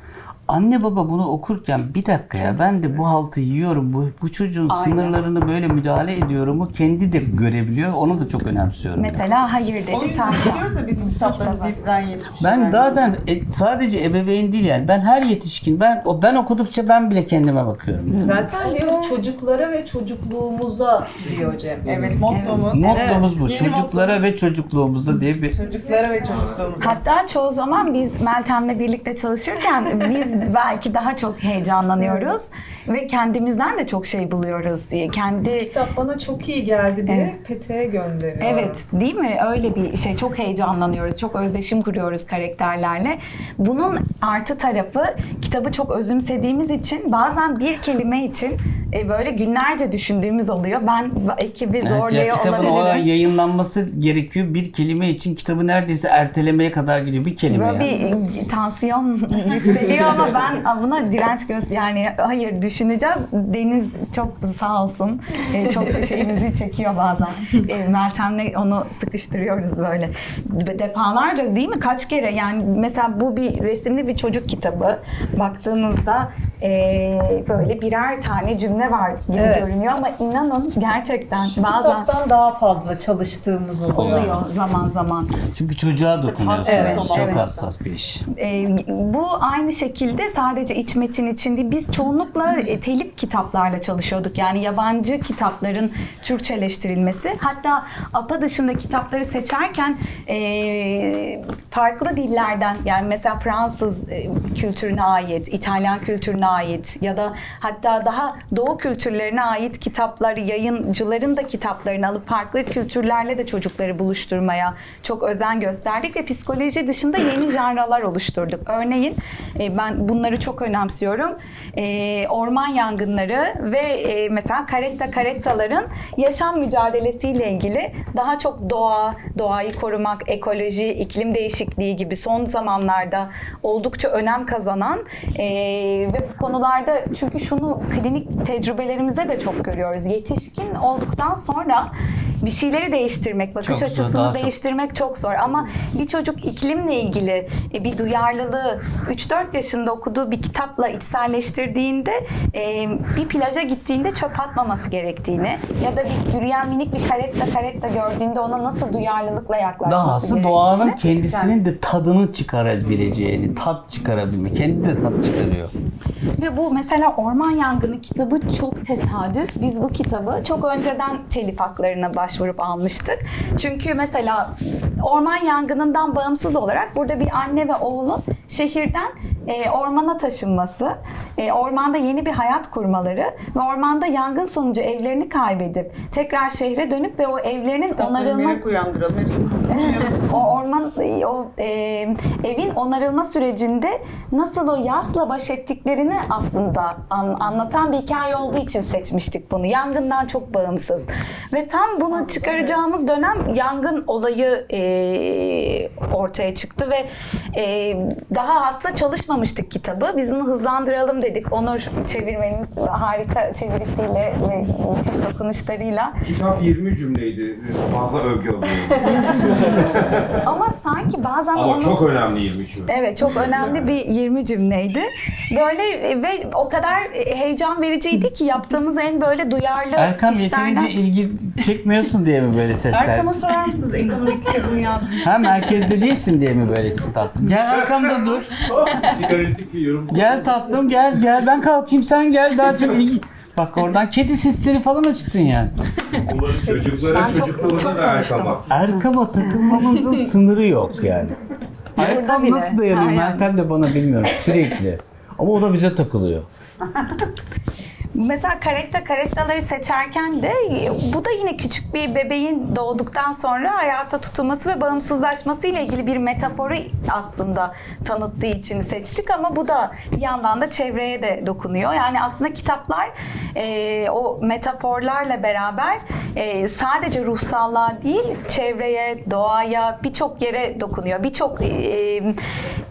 anne baba bunu okurken bir dakika ya ben de bu haltı yiyorum. Bu, bu çocuğun sınırlarını böyle müdahale ediyorum. Bu kendi de görebiliyor. Onu da çok önemsiyorum. yani. mesela hayır O dedi yüzden tavşan. istiyoruz ya bizim kitaplarımız 7'den 70'e. Ben zaten e, sadece ebeveyn değil yani. Ben her yetişkin ben o ben okudukça ben bile kendime bakıyorum. yani. zaten diyor çocuklara ve çocukluğumuza diyor Cem. Evet mottomuz. Mottomuz bu. Yeni Çocuklara mottomuz. ve çocukluğumuza diye bir Çocuklara ve çocukluğumuza. Hatta çoğu zaman biz Meltem'le birlikte çalışırken biz belki daha çok heyecanlanıyoruz ve kendimizden de çok şey buluyoruz. Kendi Kitap bana çok iyi geldi diye Pete'ye gönderiyor. Evet, değil mi? Öyle bir şey. Çok heyecanlanıyoruz, çok özdeşim kuruyoruz karakterlerle. Bunun artı tarafı kitabı çok özümsediğimiz için bazen bir kelime için e, böyle günlerce düşündüğümüz oluyor. Ben ekibi Evet, ya zorluyor kitabın o olabilirim. yayınlanması gerekiyor. Bir kelime için kitabı neredeyse ertelemeye kadar gidiyor. Bir kelime Böyle yani. bir e, tansiyon yükseliyor ama ben buna direnç göz yani hayır düşüneceğiz. Deniz çok sağ olsun. E, çok şeyimizi çekiyor bazen. E, Meltem'le onu sıkıştırıyoruz böyle. De- Defalarca değil mi? Kaç kere yani mesela bu bir resimli bir çocuk kitabı. Baktığınızda e, böyle birer tane cümle var gibi Evet. görünüyor ama inanın gerçekten Şu bazen kitaptan daha fazla çalıştığımız oluyor. oluyor zaman zaman. Çünkü çocuğa dokunuyorsun. Evet, çok evet. hassas bir iş. E, bu aynı şekilde sadece iç metin için değil. Biz çoğunlukla e, telif kitaplarla çalışıyorduk. Yani yabancı kitapların Türkçeleştirilmesi. Hatta APA dışında kitapları seçerken e, farklı dillerden yani mesela Fransız e, kültürüne ait, İtalyan kültürüne ait ya da hatta daha Doğu kültürlerine ait kitaplar, yayıncıların da kitaplarını alıp farklı kültürlerle de çocukları buluşturmaya çok özen gösterdik ve psikoloji dışında yeni janralar oluşturduk. Örneğin e, ben bunları çok önemsiyorum. E, orman yangınları ve e, mesela karetta karettaların yaşam mücadelesiyle ilgili daha çok doğa, doğayı korumak, ekoloji, iklim değişikliği gibi son zamanlarda oldukça önem kazanan e, ve bu konularda çünkü şunu klinik tecrübelerimizde de çok görüyoruz. Yetişkin olduktan sonra bir şeyleri değiştirmek, bakış Çok zor, açısını çok. değiştirmek çok zor. Ama bir çocuk iklimle ilgili e, bir duyarlılığı 3-4 yaşında okuduğu bir kitapla içselleştirdiğinde e, bir plaja gittiğinde çöp atmaması gerektiğini ya da bir yürüyen minik bir karetta karetta gördüğünde ona nasıl duyarlılıkla yaklaşması Dahası gerektiğini. doğanın kendisinin de tadını çıkarabileceğini, tat çıkarabilme. Kendi de tat çıkarıyor. Ve bu mesela Orman Yangını kitabı çok tesadüf. Biz bu kitabı çok önceden telif haklarına başvurup almıştık. Çünkü mesela orman yangınından bağımsız olarak burada bir anne ve oğlun şehirden e, ormana taşınması, e, ormanda yeni bir hayat kurmaları ve ormanda yangın sonucu evlerini kaybedip tekrar şehre dönüp ve o evlerinin onarılma o orman o e, evin onarılma sürecinde nasıl o yasla baş ettiklerini aslında an- anlatan bir hikaye olduğu için seçmiştik bunu. Yangından çok bağımsız. Ve tam bunu çıkaracağımız dönem yangın olayı e, ortaya çıktı ve e, daha aslında çalışmamıştık kitabı. Biz bunu hızlandıralım dedik. Onur çevirmenimiz harika çevirisiyle ve müthiş dokunuşlarıyla. Kitap 20 cümleydi. Fazla övgü alıyorum. Ama sanki bazen Ama onu... çok önemli 20 cümle. Evet çok önemli bir 20 cümleydi. Böyle ve o kadar e, heyecan vericiydi ki yaptığımız en böyle duyarlı Erkan işlerden. yeterince ilgi çekmiyorsun diye mi böyle sesler? Erkam'a sorar mısınız ekonomi kitabını yazmış? Ha merkezde değilsin diye mi böylesin tatlım? Gel arkamda dur. Psikanalitik bir yorum. Gel tatlım gel gel. Ben kalkayım sen gel. Daha çok ilgi... Bak oradan kedi sesleri falan açtın yani. Umarım Çocuklara çok da. Erkam'a. Erkam'a takılmamızın sınırı yok yani. Erkam nasıl dayanıyor? Meltem de bana bilmiyorum sürekli. Ama o da bize takılıyor. Mesela karetta karettaları seçerken de e, bu da yine küçük bir bebeğin doğduktan sonra hayata tutunması ve bağımsızlaşması ile ilgili bir metaforu aslında tanıttığı için seçtik ama bu da bir yandan da çevreye de dokunuyor. Yani aslında kitaplar e, o metaforlarla beraber e, sadece ruhsallığa değil çevreye, doğaya birçok yere dokunuyor. Birçok e,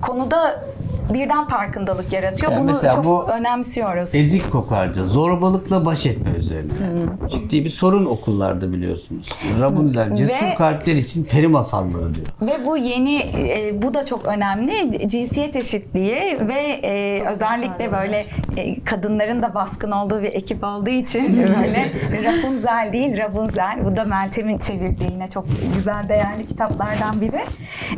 konuda birden farkındalık yaratıyor. Yani Bunu çok bu- önemsiyoruz. Ezik kokarca, zorbalıkla baş etme üzerine. Ciddi bir sorun okullarda biliyorsunuz. Rapunzel, cesur Ve- kalpler için peri masalları diyor. Ve bu yeni, e, bu da çok önemli. Cinsiyet eşitliği ve e, özellikle böyle e, kadınların da baskın olduğu bir ekip olduğu için böyle Rapunzel değil Rapunzel. Bu da Meltem'in çevirdiği yine çok güzel değerli kitaplardan biri.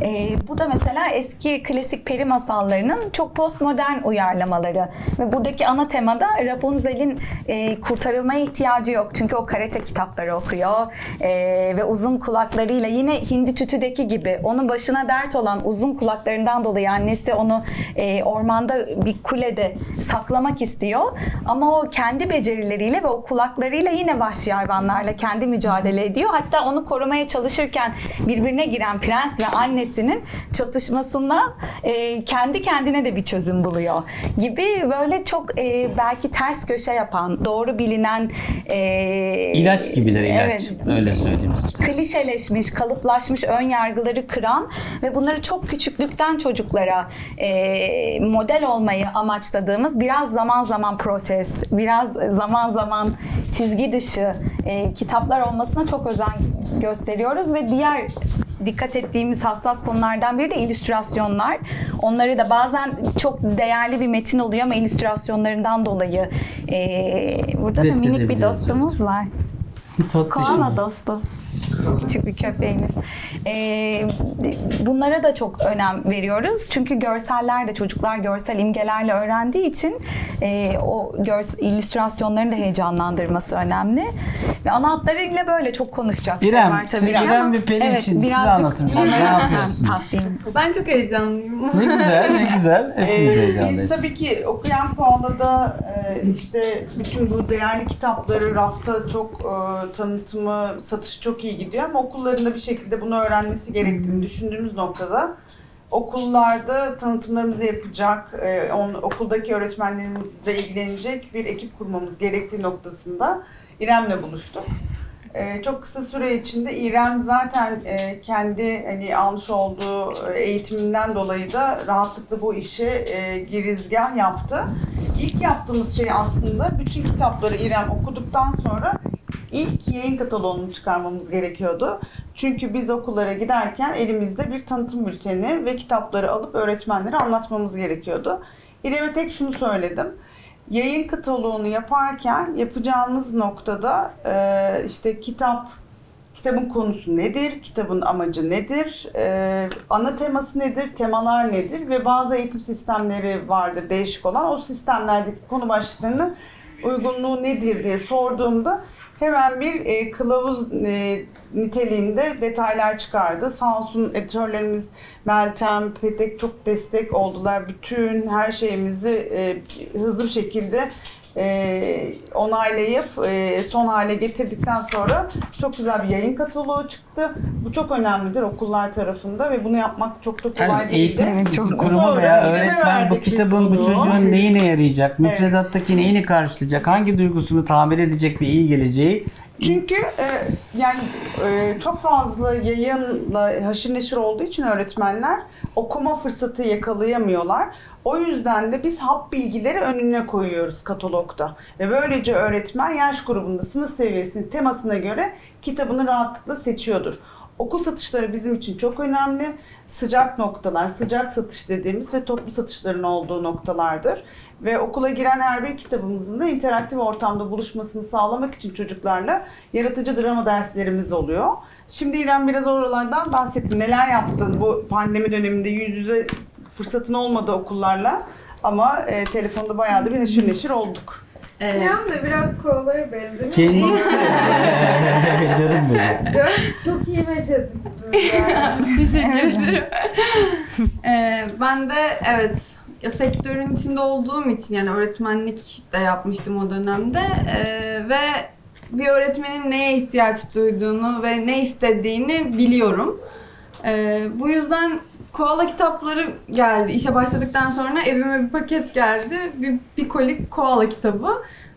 E, bu da mesela eski klasik peri masallarının çok postmodern uyarlamaları. Ve buradaki ana temada Rapunzel'in e, kurtarılmaya ihtiyacı yok. Çünkü o karate kitapları okuyor e, ve uzun kulaklarıyla yine Hindi Tütü'deki gibi onun başına dert olan uzun kulaklarından dolayı annesi onu e, ormanda bir kulede saklamak istiyor. Ama o kendi becerileriyle ve o kulaklarıyla yine vahşi hayvanlarla kendi mücadele ediyor. Hatta onu korumaya çalışırken birbirine giren prens ve annesinin çatışmasında e, kendi kendine de bir çözüm buluyor gibi böyle çok e, belki ters köşe yapan, doğru bilinen e, İlaç gibiler ilaç. Evet, Öyle söyleyeyim size. klişeleşmiş, kalıplaşmış ön yargıları kıran ve bunları çok küçüklükten çocuklara e, model olmayı amaçladığımız biraz zaman zaman protest, biraz zaman zaman çizgi dışı e, kitaplar olmasına çok özen gösteriyoruz ve diğer dikkat ettiğimiz hassas konulardan biri de illüstrasyonlar. Onları da bazen çok değerli bir metin oluyor ama illüstrasyonlarından dolayı e, burada da minik bir dostumuz var. Tatlı Koala dostu. Küçük bir köpeğimiz. Ee, bunlara da çok önem veriyoruz. Çünkü görseller de çocuklar görsel imgelerle öğrendiği için e, o görsel, illüstrasyonların da heyecanlandırması önemli. Ve ana hatlarıyla böyle çok konuşacak şey İrem, var tabii İrem ama- ve Pelin şimdi size birazcık- anlatın biraz. Ne yapıyorsunuz? Ben çok heyecanlıyım. Ne güzel, ne güzel. Hepimiz Ee, biz tabii ki okuyan Koala'da e, işte bütün bu değerli kitapları rafta çok e, tanıtımı, satışı çok iyi gidiyor ama okullarında bir şekilde bunu öğrenmesi gerektiğini düşündüğümüz noktada okullarda tanıtımlarımızı yapacak, e, on, okuldaki öğretmenlerimizle ilgilenecek bir ekip kurmamız gerektiği noktasında İrem'le buluştuk. Ee, çok kısa süre içinde İrem zaten e, kendi hani almış olduğu e, eğitiminden dolayı da rahatlıkla bu işe e, girizgah yaptı. İlk yaptığımız şey aslında bütün kitapları İrem okuduktan sonra ilk yayın kataloğunu çıkarmamız gerekiyordu. Çünkü biz okullara giderken elimizde bir tanıtım bülteni ve kitapları alıp öğretmenlere anlatmamız gerekiyordu. İrem'e tek şunu söyledim. Yayın kataloğunu yaparken yapacağımız noktada e, işte kitap, kitabın konusu nedir, kitabın amacı nedir, e, ana teması nedir, temalar nedir ve bazı eğitim sistemleri vardır değişik olan. O sistemlerdeki konu başlıklarının uygunluğu nedir diye sorduğumda hemen bir e, kılavuz e, niteliğinde detaylar çıkardı. Sağ olsun editörlerimiz Meltem, Petek çok destek oldular. Bütün her şeyimizi e, hızlı bir şekilde e, onaylayıp e, son hale getirdikten sonra çok güzel bir yayın kataloğu çıktı. Bu çok önemlidir okullar tarafında ve bunu yapmak çok da kolay Yani değildi. eğitim kurumu veya öğretmen bu kitabın bu çocuğun neyine yarayacak, müfredattaki neyini karşılayacak, hangi duygusunu tamir edecek ve iyi geleceği Çünkü e, yani e, çok fazla yayınla haşır neşir olduğu için öğretmenler okuma fırsatı yakalayamıyorlar. O yüzden de biz hap bilgileri önüne koyuyoruz katalogda. Ve böylece öğretmen yaş grubunda sınıf seviyesinin temasına göre kitabını rahatlıkla seçiyordur. Okul satışları bizim için çok önemli. Sıcak noktalar, sıcak satış dediğimiz ve toplu satışların olduğu noktalardır. Ve okula giren her bir kitabımızın da interaktif ortamda buluşmasını sağlamak için çocuklarla yaratıcı drama derslerimiz oluyor. Şimdi İrem biraz oralardan bahsetti. Neler yaptın bu pandemi döneminde yüz yüze fırsatın olmadı okullarla ama e, telefonda bayağı da bir haşır neşir olduk. Ee, İrem de biraz kovalara benzemiyor. kendisi canım benim. Diyorum ki çok iyi becerirsiniz yani. Teşekkür ederim. Ee, ben de evet ya sektörün içinde olduğum için yani öğretmenlik de yapmıştım o dönemde Ee, ve bir öğretmenin neye ihtiyaç duyduğunu ve ne istediğini biliyorum. Ee, bu yüzden koala kitapları geldi. İşe başladıktan sonra evime bir paket geldi. Bir, bir koli koala kitabı.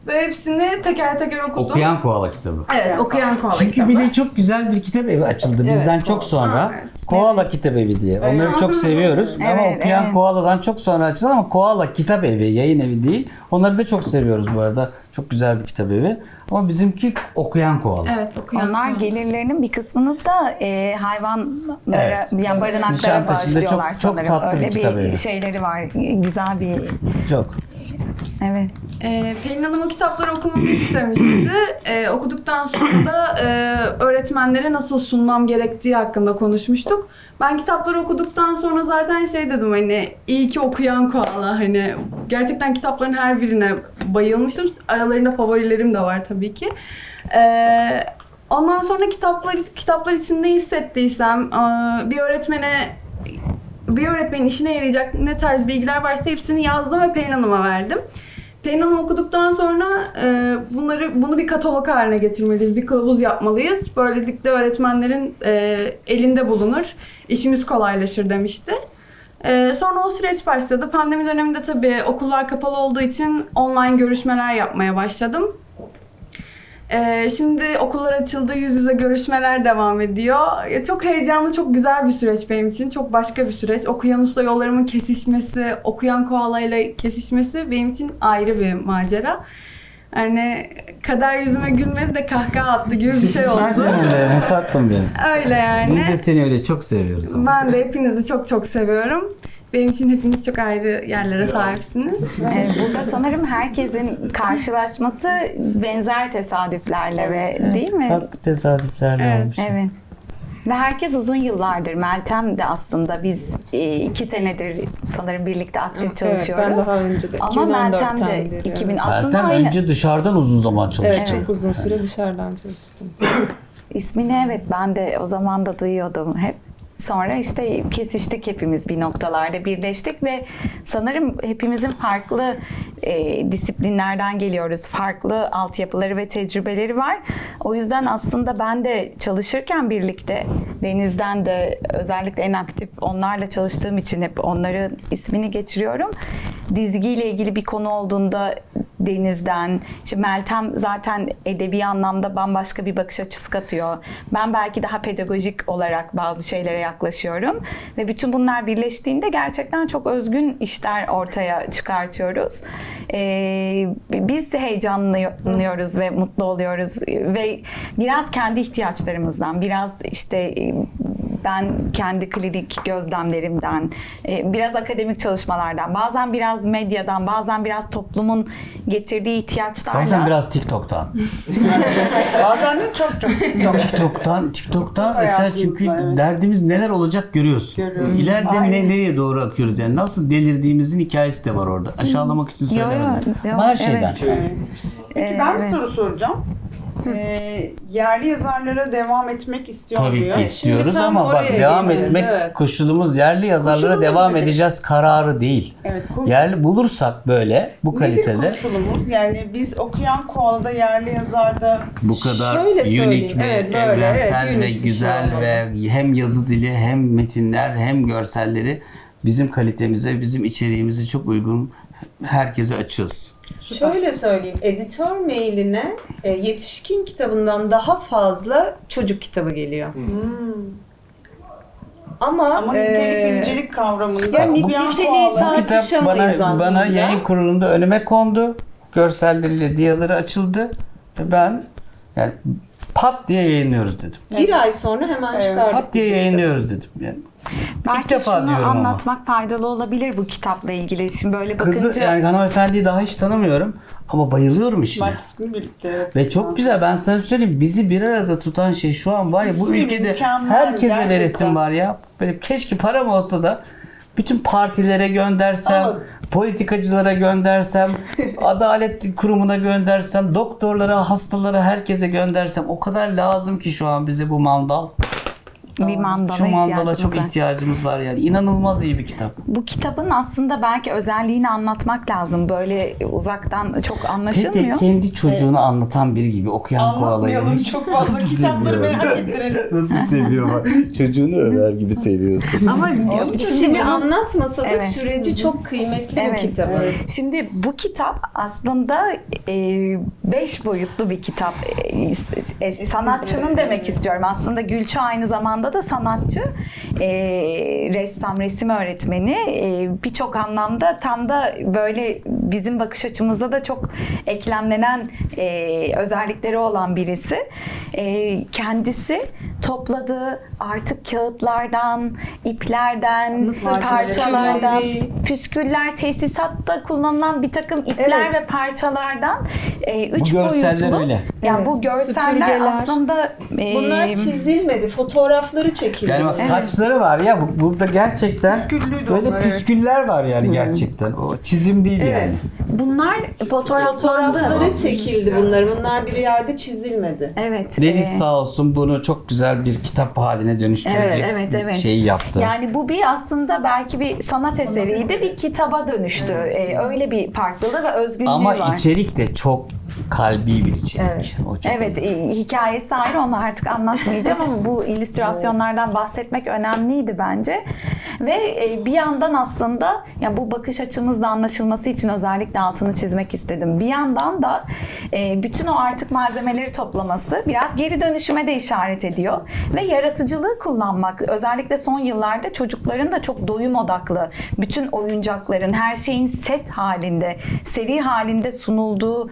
Ve hepsini teker teker okudum. Okuyan koala kitabı. Evet, okuyan koala Çünkü kitabı. bir de çok güzel bir kitap evi açıldı bizden Evet, çok sonra. Aa, evet. Koala Kitap Evi diye. Onları Evet. çok seviyoruz ama Evet, okuyan evet. Koala'dan çok sonra açıldı ama Koala Kitap Evi, yayın evi değil. Onları da çok seviyoruz bu arada. Çok güzel bir kitap evi. Ama bizimki okuyan Koala. Evet, okuyan Onlar gelirlerinin bir kısmını da e, hayvanlara, Evet. yani barınaklara çok- bağışlıyorlar çok sanırım. tatlı bir Öyle kitap evi. şeyleri var. Güzel bir Çok. Evet. Ee, Pelin Hanım o kitapları okumamı istemişti. Ee, okuduktan sonra da e, öğretmenlere nasıl sunmam gerektiği hakkında konuşmuştuk. Ben kitapları okuduktan sonra zaten şey dedim hani iyi ki okuyan koala hani gerçekten kitapların her birine bayılmıştım. Aralarında favorilerim de var tabii ki. Ee, ondan sonra kitaplar kitaplar içinde hissettiysem e, bir öğretmene bir öğretmenin işine yarayacak ne tarz bilgiler varsa hepsini yazdım ve Pelin Hanım'a verdim. Pelin Hanım okuduktan sonra e, bunları bunu bir katalog haline getirmeliyiz, bir kılavuz yapmalıyız. Böylelikle öğretmenlerin e, elinde bulunur, işimiz kolaylaşır demişti. E, sonra o süreç başladı. Pandemi döneminde tabii okullar kapalı olduğu için online görüşmeler yapmaya başladım. Ee, şimdi okullar açıldı, yüz yüze görüşmeler devam ediyor. Çok heyecanlı, çok güzel bir süreç benim için. Çok başka bir süreç. Okuyanusla yollarımın kesişmesi, okuyan koalayla kesişmesi benim için ayrı bir macera. Hani kader yüzüme gülmedi de kahkaha attı gibi bir şey oldu. öyle tatlım benim. Öyle yani. Biz de seni öyle çok seviyoruz. ama. Ben de hepinizi çok çok seviyorum. Benim için hepiniz çok ayrı yerlere sahipsiniz. Ee, Burada sanırım herkesin karşılaşması benzer tesadüflerle ve değil mi? Tatlı tesadüflerle Evet. olmuş. Evet. Ve herkes uzun yıllardır. Meltem de aslında biz e, iki senedir sanırım birlikte aktif Evet, çalışıyoruz. ben daha önce de. Ama Meltem 2014'ten de beri, 2000 evet. aslında Meltem aynı. önce dışarıdan uzun zaman çalıştı. Evet, çok uzun süre dışarıdan çalıştım. İsmini evet ben de o zaman da duyuyordum hep. Sonra işte kesiştik hepimiz bir noktalarda birleştik ve sanırım hepimizin farklı e, disiplinlerden geliyoruz. Farklı altyapıları ve tecrübeleri var. O yüzden aslında ben de çalışırken birlikte Deniz'den de özellikle en aktif onlarla çalıştığım için hep onların ismini geçiriyorum. Dizgiyle ilgili bir konu olduğunda Deniz'den, işte Meltem zaten edebi anlamda bambaşka bir bakış açısı katıyor. Ben belki daha pedagojik olarak bazı şeylere yaklaşıyorum. Ve bütün bunlar birleştiğinde gerçekten çok özgün işler ortaya çıkartıyoruz. Ee, biz heyecanlanıyoruz ve mutlu oluyoruz. Ve biraz kendi ihtiyaçlarımızdan, biraz işte ben kendi klinik gözlemlerimden, e, biraz akademik çalışmalardan, bazen biraz medyadan, bazen biraz toplumun getirdiği ihtiyaçlarla. Bazen biraz TikTok'tan. Bazen de çok çok çok. TikTok'tan, TikTok'tan mesela çünkü evet. derdimiz neler olacak görüyorsun. Görüyoruz. İleride ne, nereye doğru akıyoruz yani nasıl delirdiğimizin hikayesi de var orada. Aşağılamak için Yo, yo, söylemedim. yo, Ama her evet. şeyden. Peki ben bir Evet. soru soracağım. Ee, yerli yazarlara devam etmek istiyor Tabii ki istiyoruz tam ama bak devam etmek evet. koşulumuz yerli yazarlara Koşulumuz devam nedir? edeceğiz kararı değil. Evet. Yerli bulursak böyle bu Nedir kalitede koşulumuz? Yani biz okuyan koalada yerli yazarda bu kadar Şöyle unik ve evet, böyle, evrensel evet, ve şey güzel olmalı. ve hem yazı dili hem metinler hem görselleri bizim kalitemize, bizim içeriğimize çok uygun herkese Şöyle söyleyeyim, editör mailine e, yetişkin kitabından daha fazla çocuk kitabı geliyor. Ama, ama nitelik e, ve nicelik kavramında yani niteliği Bu kitap Tartışamayız bana, aslında. bana yayın kurulunda önüme kondu. Görselleriyle diyaları açıldı. Ve ben yani pat diye yayınlıyoruz dedim. bir ay sonra hemen Evet. çıkardık. Pat diye yayınlıyoruz dedim. Yani Belki İlk defa şunu diyorum ama. anlatmak faydalı olabilir bu kitapla ilgili. Şimdi böyle bakınca Kızı yani hanımefendiyi daha hiç tanımıyorum ama bayılıyorum işine. Bak birlikte. Ve çok güzel ben sana söyleyeyim bizi bir arada tutan şey şu an var ya bu İsmi ülkede herkese gerçekten. veresim var ya. Böyle keşke param olsa da bütün partilere göndersem, Al. politikacılara göndersem, adalet kurumuna göndersem, doktorlara, hastalara herkese göndersem o kadar lazım ki şu an bize bu mandal. Bir mandala Şu mandala çok var. ihtiyacımız var yani. İnanılmaz iyi bir kitap. Bu kitabın aslında belki özelliğini anlatmak lazım. Böyle uzaktan çok anlaşılmıyor. kendi çocuğunu anlatan biri gibi okuyan koalayı. Anlatmayalım çok fazla kitapları merak ettirelim. Nasıl seviyor bak. Çocuğunu över gibi seviyorsun. Ama Şimdi, anlatmasa da Evet. süreci çok kıymetli Evet. bu kitabın. Şimdi bu kitap aslında e, beş boyutlu bir kitap. E, e, sanatçının demek istiyorum. Aslında Gülçe aynı zamanda da sanatçı. E, ressam, resim öğretmeni. E, Birçok anlamda tam da böyle bizim bakış açımızda da çok eklemlenen e, özellikleri olan birisi. E, kendisi topladığı artık kağıtlardan, iplerden, Mısır parçalardan, püsküller, tesisatta kullanılan bir takım ipler Evet. ve parçalardan e, üç Bu görseller boyutlu. öyle. Yani Evet, bu görseller süpürgeler. aslında e, Bunlar çizilmedi, fotoğrafları çekildi. Yani bak saçları var ya bu- burada gerçekten Püsküllüydü böyle onlar, evet. püsküller var yani gerçekten. O çizim değil yani. bunlar fotoğraflandı. Fotoğrafları çekildi bunların. Bunlar bir yerde çizilmedi. Evet. Deniz e, sağ olsun bunu çok güzel bir kitap haline dönüştürecek Evet, evet, bir evet. şeyi yaptı. Yani bu bir aslında belki bir sanat eseriydi, bir kitaba dönüştü. Ee, öyle bir farklılığı ve özgünlüğü Ama var. içerik de çok kalbi bir içerik. Evet. O çok Evet, e, hikayesi ayrı onu artık anlatmayacağım ama bu illüstrasyonlardan bahsetmek önemliydi bence. Ve e, bir yandan aslında ya bu bakış açımızla anlaşılması için özellikle altını çizmek istedim. Bir yandan da e, bütün o artık malzemeleri toplaması biraz geri dönüşüme de işaret ediyor ve yaratıcılığı kullanmak özellikle son yıllarda çocukların da çok doyum odaklı bütün oyuncakların her şeyin set halinde seri halinde sunulduğu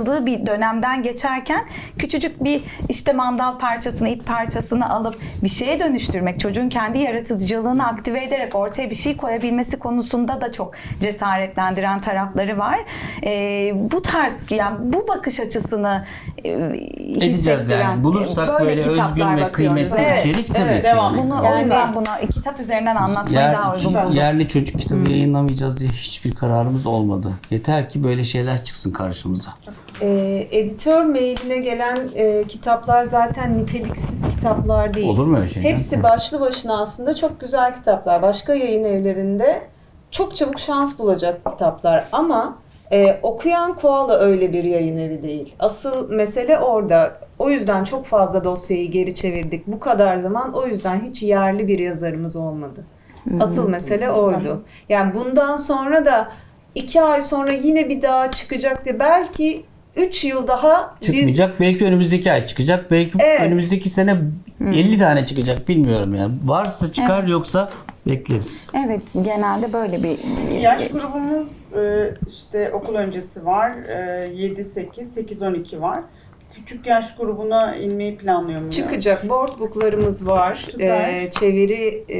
yığıldığı bir dönemden geçerken küçücük bir işte mandal parçasını ip parçasını alıp bir şeye dönüştürmek çocuğun kendi yaratıcılığını aktive ederek ortaya bir şey koyabilmesi konusunda da çok cesaretlendiren tarafları var. Ee, bu tarz yani bu bakış açısını e, edeceğiz yani. Bulursak böyle, kitaplar özgün ve kıymetli Evet. içerik tabii evet, ki. devam. yani. Bunu o Yani- yüzden buna kitap üzerinden anlatmayı Yer- daha uygun buldum. yerli çocuk kitabı yayınlamayacağız diye hiçbir kararımız olmadı. Yeter ki böyle şeyler çıksın karşımıza. Ee, editör mailine gelen e, kitaplar zaten niteliksiz kitaplar değil. Olur mu öyle şey? Hepsi başlı başına aslında çok güzel kitaplar. Başka yayın evlerinde çok çabuk şans bulacak kitaplar ama e, okuyan koala öyle bir yayın evi değil. Asıl mesele orada. O yüzden çok fazla dosyayı geri çevirdik. Bu kadar zaman o yüzden hiç yerli bir yazarımız olmadı. Asıl mesele oydu. Yani bundan sonra da iki ay sonra yine bir daha çıkacak diye belki üç yıl daha biz Çıkmayacak. Belki önümüzdeki ay çıkacak. Belki Evet. önümüzdeki sene 50 tane çıkacak bilmiyorum yani. Varsa çıkar yoksa bekleriz. Evet, genelde böyle bir Yaş grubumuz e, işte okul öncesi var. e, 7 8 8 12 var. Küçük yaş grubuna inmeyi planlıyor muyuz? çıkacak. Board booklarımız var. Süper. Ee, çeviri e,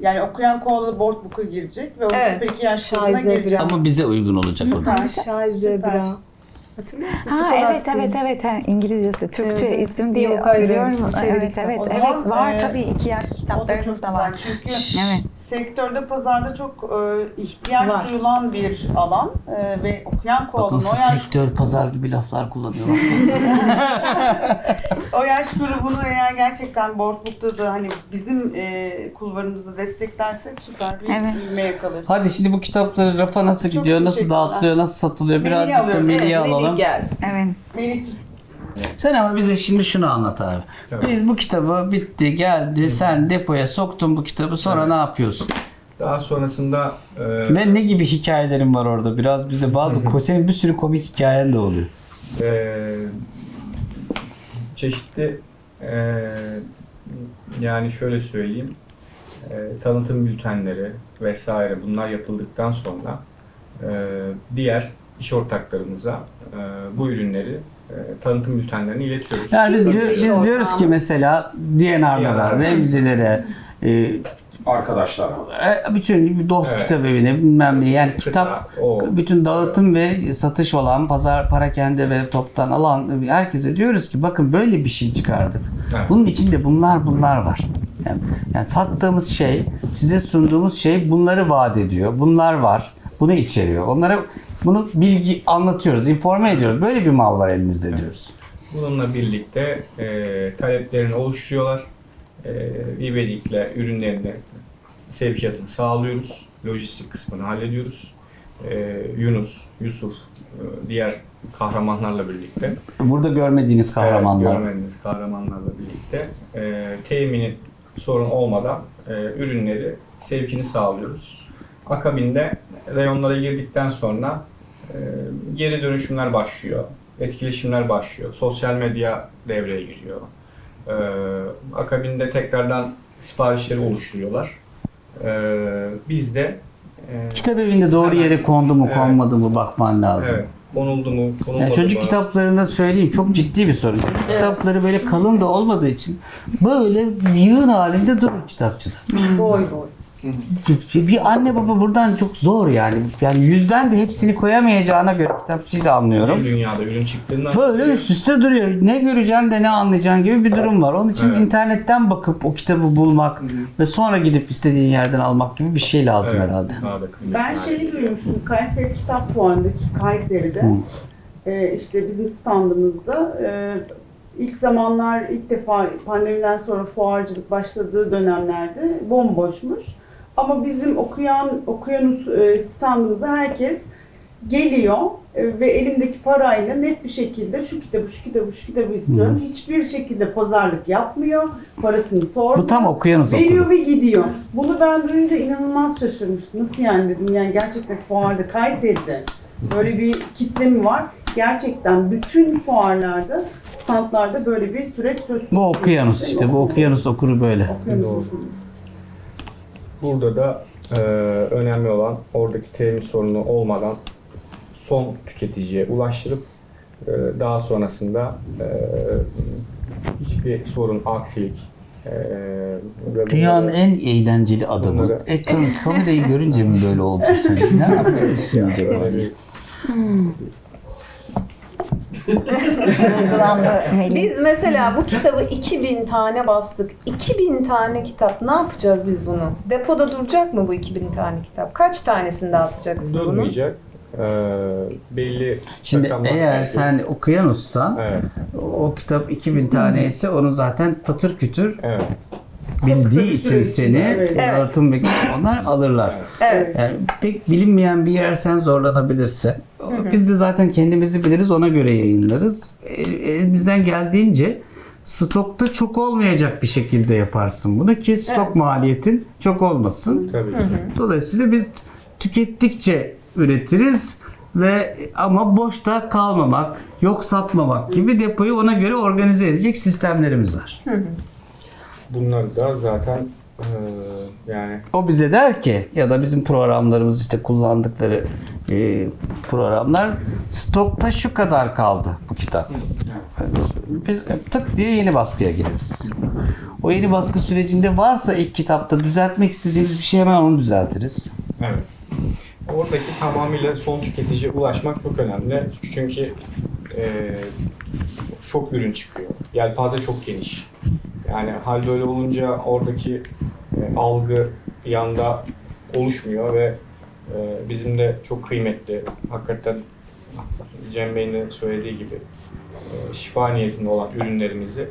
Yani okuyan koala board book'a girecek ve o Evet. süper iki yaş grubuna girecek. Ama bize uygun olacak o da. Süper. Şay Zebra. Hatırlıyor musun? Ha evet evet evet ha, İngilizcesi Türkçe Evet, isim diye çeviri Evet evet O evet zaman, var e, tabii iki yaş O da kitaplarımız da var. çünkü Evet. sektörde pazarda çok e, ihtiyaç Var. duyulan bir alan e, ve okuyan Bakın koalanın o yaş, sektör pazar gibi laflar kullanıyorlar. o yaş grubunu eğer gerçekten board book'ta da hani bizim e, kulvarımızda desteklersek süper bir Evet. ilme yakalarız. Hadi şimdi bu kitapları rafa nasıl Çok gidiyor, nasıl dağıtılıyor, nasıl satılıyor birazcık da alıyorum. Melih'i Evet, Melih alalım. gelsin. Evet. Sen ama bize şimdi şunu anlat abi. Evet. Biz bu kitabı bitti geldi sen depoya soktun bu kitabı sonra ne yapıyorsun? Daha sonrasında e, Ve ne gibi hikayelerin var orada? Biraz bize bazı senin bir sürü komik hikayen de oluyor. e, çeşitli e, yani şöyle söyleyeyim e, tanıtım bültenleri vesaire bunlar yapıldıktan sonra e, diğer iş ortaklarımıza e, bu ürünleri e, tanıtım bültenlerini iletiyoruz. Yani biz, diyor- biz diyoruz ki mesela DNR'lara, DNR. Remzilere, e, Arkadaşlara. e, bütün bir dost Evet. kitap evine bilmem ne yani Kıta, kitap o. bütün dağıtım ve satış olan pazar parakende ve toptan alan herkese diyoruz ki bakın böyle bir şey çıkardık. Evet. Bunun içinde bunlar bunlar var. Yani, yani sattığımız şey, size sunduğumuz şey bunları vaat ediyor. Bunlar var. Bunu içeriyor. Onlara bunu bilgi anlatıyoruz, informe ediyoruz. Böyle bir mal var elinizde diyoruz. Bununla birlikte e, taleplerini oluşturuyorlar. E, böylelikle ürünlerini sevkiyatını sağlıyoruz. Lojistik kısmını hallediyoruz. E, Yunus, Yusuf, e, diğer kahramanlarla birlikte Burada görmediğiniz kahramanlar. Evet, görmediğiniz kahramanlarla birlikte e, temini sorun olmadan e, ürünleri sevkini sağlıyoruz. Akabinde reyonlara girdikten sonra geri dönüşümler başlıyor, etkileşimler başlıyor, sosyal medya devreye giriyor. E, akabinde tekrardan siparişleri oluşturuyorlar. E, biz de Ee, Kitap evinde doğru yere kondu mu Evet. konmadı mı bakman lazım. Evet. Konuldu mu, konulmadı Yani çocuk mı? kitaplarında söyleyeyim çok ciddi bir sorun. Çocuk kitapları böyle kalın da olmadığı için böyle yığın halinde durur kitapçıda. Boy boy. Bir, anne baba buradan çok zor yani. Yani yüzden de hepsini koyamayacağına göre kitapçıyı da anlıyorum. Bir dünyada ürün çıktığından Böyle üst üste duruyor. Ne göreceksin de ne anlayacaksın gibi bir durum var. Onun için Evet. internetten bakıp o kitabı bulmak ve sonra gidip istediğin yerden almak gibi bir şey lazım Evet, herhalde. Ben şeyi duymuştum. Kayseri Kitap Fuarı'ndaki Kayseri'de. Hı. e, işte bizim standımızda e, ilk zamanlar ilk defa pandemiden sonra fuarcılık başladığı dönemlerde bomboşmuş. Ama bizim okuyan okuyanus e, standımıza herkes geliyor e, ve elindeki parayla net bir şekilde şu kitabı, şu kitabı, şu kitabı istiyorum. Hiçbir şekilde pazarlık yapmıyor. Parasını sormuyor. Bu tam okuyanus Veriyor okulu. ve gidiyor. Bunu ben duyunca inanılmaz şaşırmıştım. Nasıl yani dedim yani gerçekten fuarda Kayseri'de böyle bir kitle mi var? Gerçekten bütün fuarlarda, standlarda böyle bir süreç söz konusu. Bu okyanus işte. Bu okyanus okuru böyle. Okyanus Doğru. Burada da e, önemli olan oradaki temin sorunu olmadan son tüketiciye ulaştırıp e, daha sonrasında e, hiçbir sorun, aksilik e, ve Dünyanın en eğlenceli adamı. Bunları- Ekran kamerayı görünce mi böyle oldu sen? Ne yapıyorsun acaba? böyle bir Duygulandı Melih. Biz mesela bu kitabı 2000 tane bastık. 2000 tane kitap. Ne yapacağız biz bunu? Depoda duracak mı bu 2000 tane kitap? Kaç tanesini dağıtacaksın bunu? durmayacak. E, belli Şimdi eğer belki- sen okuyanussan Evet, o kitap 2000 tane ise onu zaten patır kütür evet. Bildiği için seni evet. dağıtım ve onlar alırlar. Evet. Yani pek bilinmeyen bir yer sen zorlanabilirse biz de zaten kendimizi biliriz ona göre yayınlarız. E, Elimizden geldiğince stokta çok olmayacak bir şekilde yaparsın bunu ki stok maliyetin çok olmasın. Tabii ki. Dolayısıyla biz tükettikçe üretiriz ve ama boşta kalmamak, yok satmamak gibi depoyu ona göre organize edecek sistemlerimiz var. Bunlar da zaten e, yani O bize der ki ya da bizim programlarımız işte kullandıkları e, programlar stokta şu kadar kaldı bu kitap. Biz tık diye yeni baskıya gireriz. O yeni baskı sürecinde varsa ilk kitapta düzeltmek istediğimiz bir şey hemen onu düzeltiriz. Evet. Oradaki tamamıyla son tüketiciye ulaşmak çok önemli. Çünkü e, çok ürün çıkıyor. Yelpaze çok geniş. Yani hal böyle olunca oradaki e, algı yanda oluşmuyor ve e, bizim de çok kıymetli, hakikaten Cem Bey'in de söylediği gibi e, şifa niyetinde olan ürünlerimizi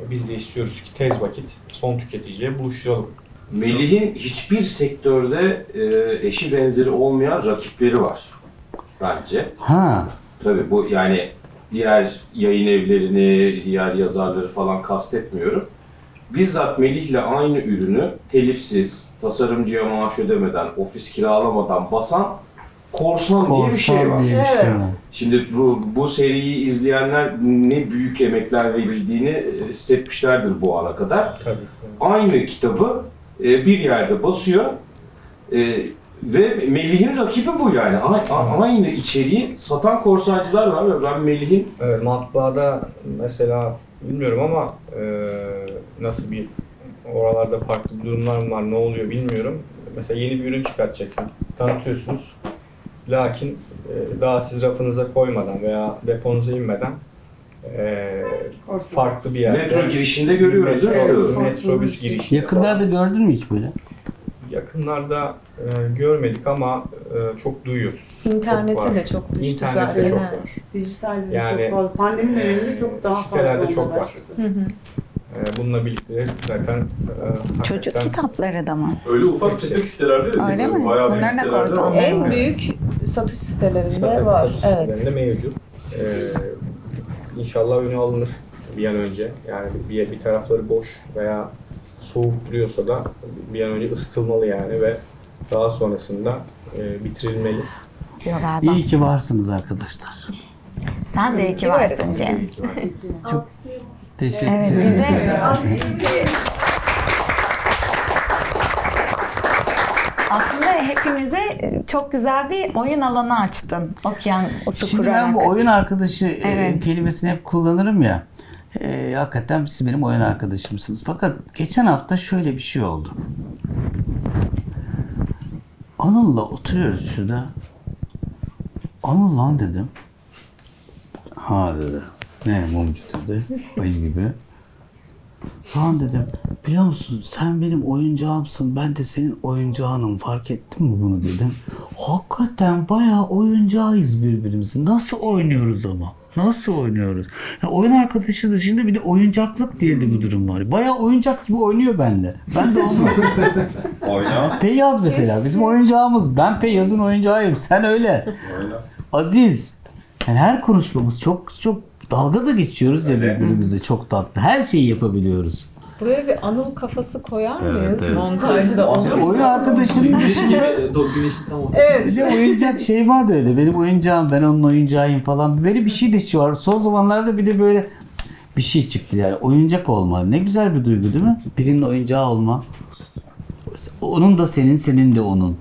e, biz de istiyoruz ki tez vakit son tüketiciye buluşturalım. Melih'in hiçbir sektörde e, eşi benzeri olmayan rakipleri var bence. Ha, Tabii bu yani diğer yayın evlerini, diğer yazarları falan kastetmiyorum. Bizzat Melih'le aynı ürünü telifsiz, tasarımcıya maaş ödemeden, ofis kiralamadan basan Korsan, diye bir şey var. korsan diye bir şey Evet. Şimdi bu, bu seriyi izleyenler ne büyük emekler verildiğini e, hissetmişlerdir bu ana kadar. Tabii. Aynı kitabı e, bir yerde basıyor e, ve Melih'in rakibi bu yani. A- a- aynı içeriği satan korsancılar var ve ben Melih'in Evet, matbaada mesela bilmiyorum ama e, nasıl bir oralarda farklı durumlar mı var, ne oluyor bilmiyorum. Mesela yeni bir ürün çıkartacaksın, tanıtıyorsunuz. Lakin e, daha siz rafınıza koymadan veya deponuza inmeden e, farklı bir yerde. metro girişinde görüyoruz değil mi? Metro, metrobüs girişi. Yakınlarda gördün mü hiç böyle? Yakınlarda e, görmedik ama e, çok duyuyoruz. Çok İnternete var. de çok düştü İnternette zaten. çok evet. var. Dijitalde de Yani, çok fazla. Pandemi döneminde çok daha fazla sitelerde çok var. Hı hı. E, bununla birlikte zaten e, Çocuk kitapları da mı? Öyle ufak tefek sitelerde de Öyle mi? Bayağı Bunlar sitelerde korsan. var. En Evet. büyük satış sitelerinde Satış var. Evet. sitelerinde mevcut. Ee, inşallah önü alınır bir an önce. Yani bir, bir tarafları boş veya soğuk duruyorsa da bir an önce ısıtılmalı yani ve daha sonrasında e, bitirilmeli. Diyor galiba. İyi ki varsınız arkadaşlar. Sen de iyi ki varsın Cem. Teşekkür Evet, ederim. bize aslında hepimize çok güzel bir oyun alanı açtın. Okyanusu Şimdi kurarak. ben bu oyun arkadaşı e, Evet. kelimesini hep kullanırım ya. E, hakikaten siz benim oyun arkadaşımsınız. Fakat geçen hafta şöyle bir şey oldu. Anıl'la oturuyoruz şurada. Anıl lan dedim. Ha dedi. Ne mumcu dedi. Ayı gibi. Lan dedim. Biliyor musun sen benim oyuncağımsın. Ben de senin oyuncağınım. Fark ettin mi bunu dedim. Hakikaten bayağı oyuncağıyız birbirimizin. Nasıl oynuyoruz ama? Nasıl oynuyoruz? Ya oyun arkadaşı dışında bir de oyuncaklık diye de bir durum var. Bayağı oyuncak gibi oynuyor benimle. Ben de onunla. Oyna. Feyyaz mesela bizim oyuncağımız. Ben Feyyaz'ın oyuncağıyım. Sen öyle. Oyna. Aziz. Yani her konuşmamız çok çok dalga da geçiyoruz ya Öyle. birbirimize çok tatlı. Her şeyi yapabiliyoruz. Buraya bir anıl kafası koyar mıyız Evet, evet. montajda? Onu Oyun arkadaşının dışında Güneşin tam. Evet. bir de oyuncak şey var da öyle. Benim oyuncağım, ben onun oyuncağıyım falan. Böyle bir şey de var. Son zamanlarda bir de böyle bir şey çıktı yani. Oyuncak olma. Ne güzel bir duygu değil mi? Birinin oyuncağı olma. Onun da senin, senin de onun.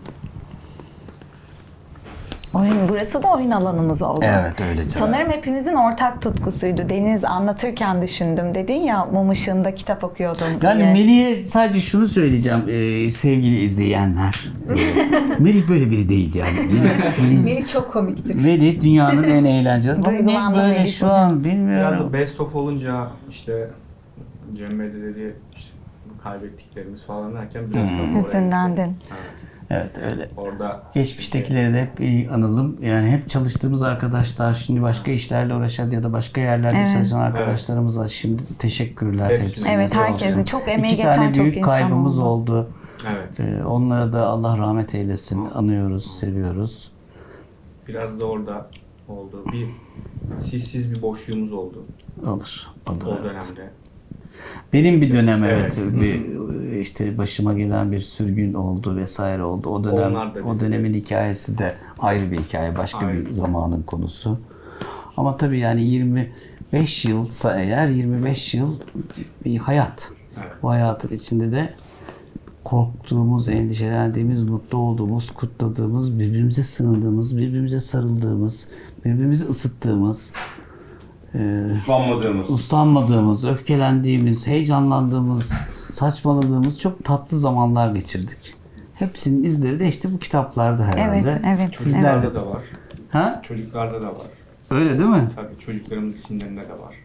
Oyun, burası da oyun alanımız oldu. Evet öyle canım. Sanırım hepimizin ortak tutkusuydu. Deniz anlatırken düşündüm. Dedin ya mum ışığında kitap okuyordum Yani diye. Melih'e sadece şunu söyleyeceğim e, sevgili izleyenler. Melih böyle biri değil yani. Melih, çok komiktir. Melih dünyanın en eğlenceli. Ama Duygulandım böyle Melih şu an Biraz bilmiyorum. da best of olunca işte Cem Bey de dedi işte kaybettiklerimiz falan derken biraz Hmm. Hüzünlendin. Evet öyle. Orada Geçmiştekileri de hep iyi analım. Yani hep çalıştığımız arkadaşlar, şimdi başka işlerle uğraşan ya da başka yerlerde Evet. çalışan arkadaşlarımıza şimdi teşekkürler Hepsine. hepsine. Evet sağ herkesi olsun. çok emeği İki geçen tane çok büyük insan kaybımız oldu. oldu. evet Ee, onlara da Allah rahmet eylesin. Anıyoruz, seviyoruz. biraz da orada oldu. Bir sissiz bir boşluğumuz oldu Alır. Alır. o evet. dönemde. Benim bir dönem evet, Evet. bir işte başıma gelen bir sürgün oldu vesaire oldu. O dönem o dönemin hikayesi de ayrı bir hikaye, başka Ayrı. bir zamanın konusu. Ama tabii yani 25 yılsa eğer 25 yıl bir hayat. Evet. Bu hayatın içinde de korktuğumuz, endişelendiğimiz, mutlu olduğumuz, kutladığımız, birbirimize sığındığımız, birbirimize sarıldığımız, birbirimizi ısıttığımız, e, Uslanmadığımız. uslanmadığımız, öfkelendiğimiz, heyecanlandığımız, saçmaladığımız çok tatlı zamanlar geçirdik. Hepsinin izleri de işte bu kitaplarda herhalde. Evet, evet. Sizler de. Çocuklarda da var. Ha? Çocuklarda da var. Öyle değil mi? Tabii çocuklarımın isimlerinde de var.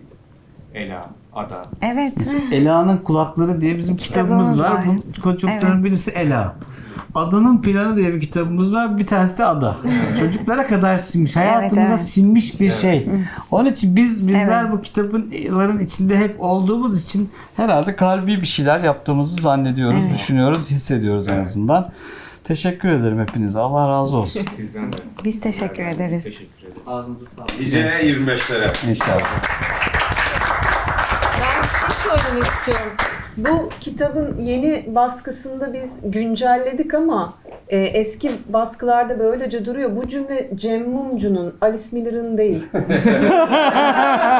Ela, Ada. Evet. Ela'nın kulakları diye bizim kitabımız, Kitabımız var. var. Bunun çocukların Evet. birisi Ela. Adanın planı diye bir kitabımız var. Bir tanesi de Ada. Çocuklara kadar sinmiş. Hayatımıza evet. sinmiş bir şey. Onun için biz bizler Evet. bu kitabın içinde hep olduğumuz için herhalde kalbi bir şeyler yaptığımızı zannediyoruz, düşünüyoruz, hissediyoruz en azından. Teşekkür ederim hepinize. Allah razı olsun. Sizden de. Biz teşekkür ederiz. Teşekkür ederiz. Ağzınıza sağlık. Nice 25'lere. İnşallah. Söylemek istiyorum. Bu kitabın yeni baskısında biz güncelledik ama e, eski baskılarda böylece duruyor. Bu cümle Cem Mumcu'nun, Alice Miller'ın değil.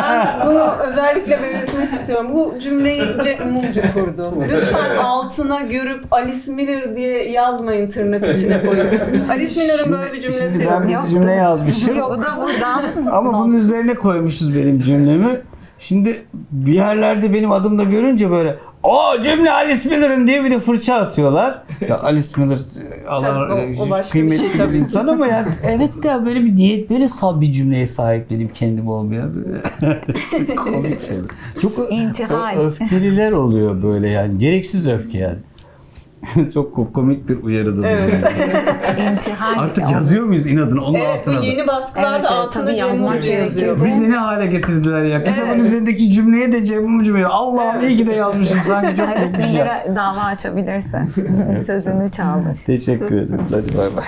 ben bunu özellikle belirtmek istiyorum. Bu cümleyi Cem Mumcu kurdu. Lütfen altına görüp Alice Miller diye yazmayın tırnak içine koyun. Alice Miller'ın böyle bir cümlesi yok. ben bir Yoktu. cümle yazmışım. O da buradan. Ama bunun üzerine koymuşuz benim cümlemi. Şimdi bir yerlerde benim adımla görünce böyle o cümle Alice Miller'ın diye bir de fırça atıyorlar. Ya Alice Miller e, Allah Tabii, o- e, o başka bir kıymetli şey bir, tabii. insan ama ya evet de böyle bir niyet böyle sal bir cümleye sahipleneyim kendim olmayan böyle komik şeyler. Çok İntihal. öfkeliler oluyor böyle yani gereksiz öfke yani. Çok ko- komik bir uyarıdır. bu. Evet. İntihal. Artık yazıyor muyuz inadına onun Evet bu altına da? yeni baskılarda Evet, evet, altında tabii Cem yazmak Mumcu yazıyor. gerekiyor. Bizi ne hale getirdiler ya. Kitabın üzerindeki cümleye de Cem Mumcu veriyor. Allah'ım iyi ki de yazmışım sanki çok Alice güzel. Miller'a dava açabilirsin. Sözünü çalmış. Teşekkür ederiz. Hadi bay bay.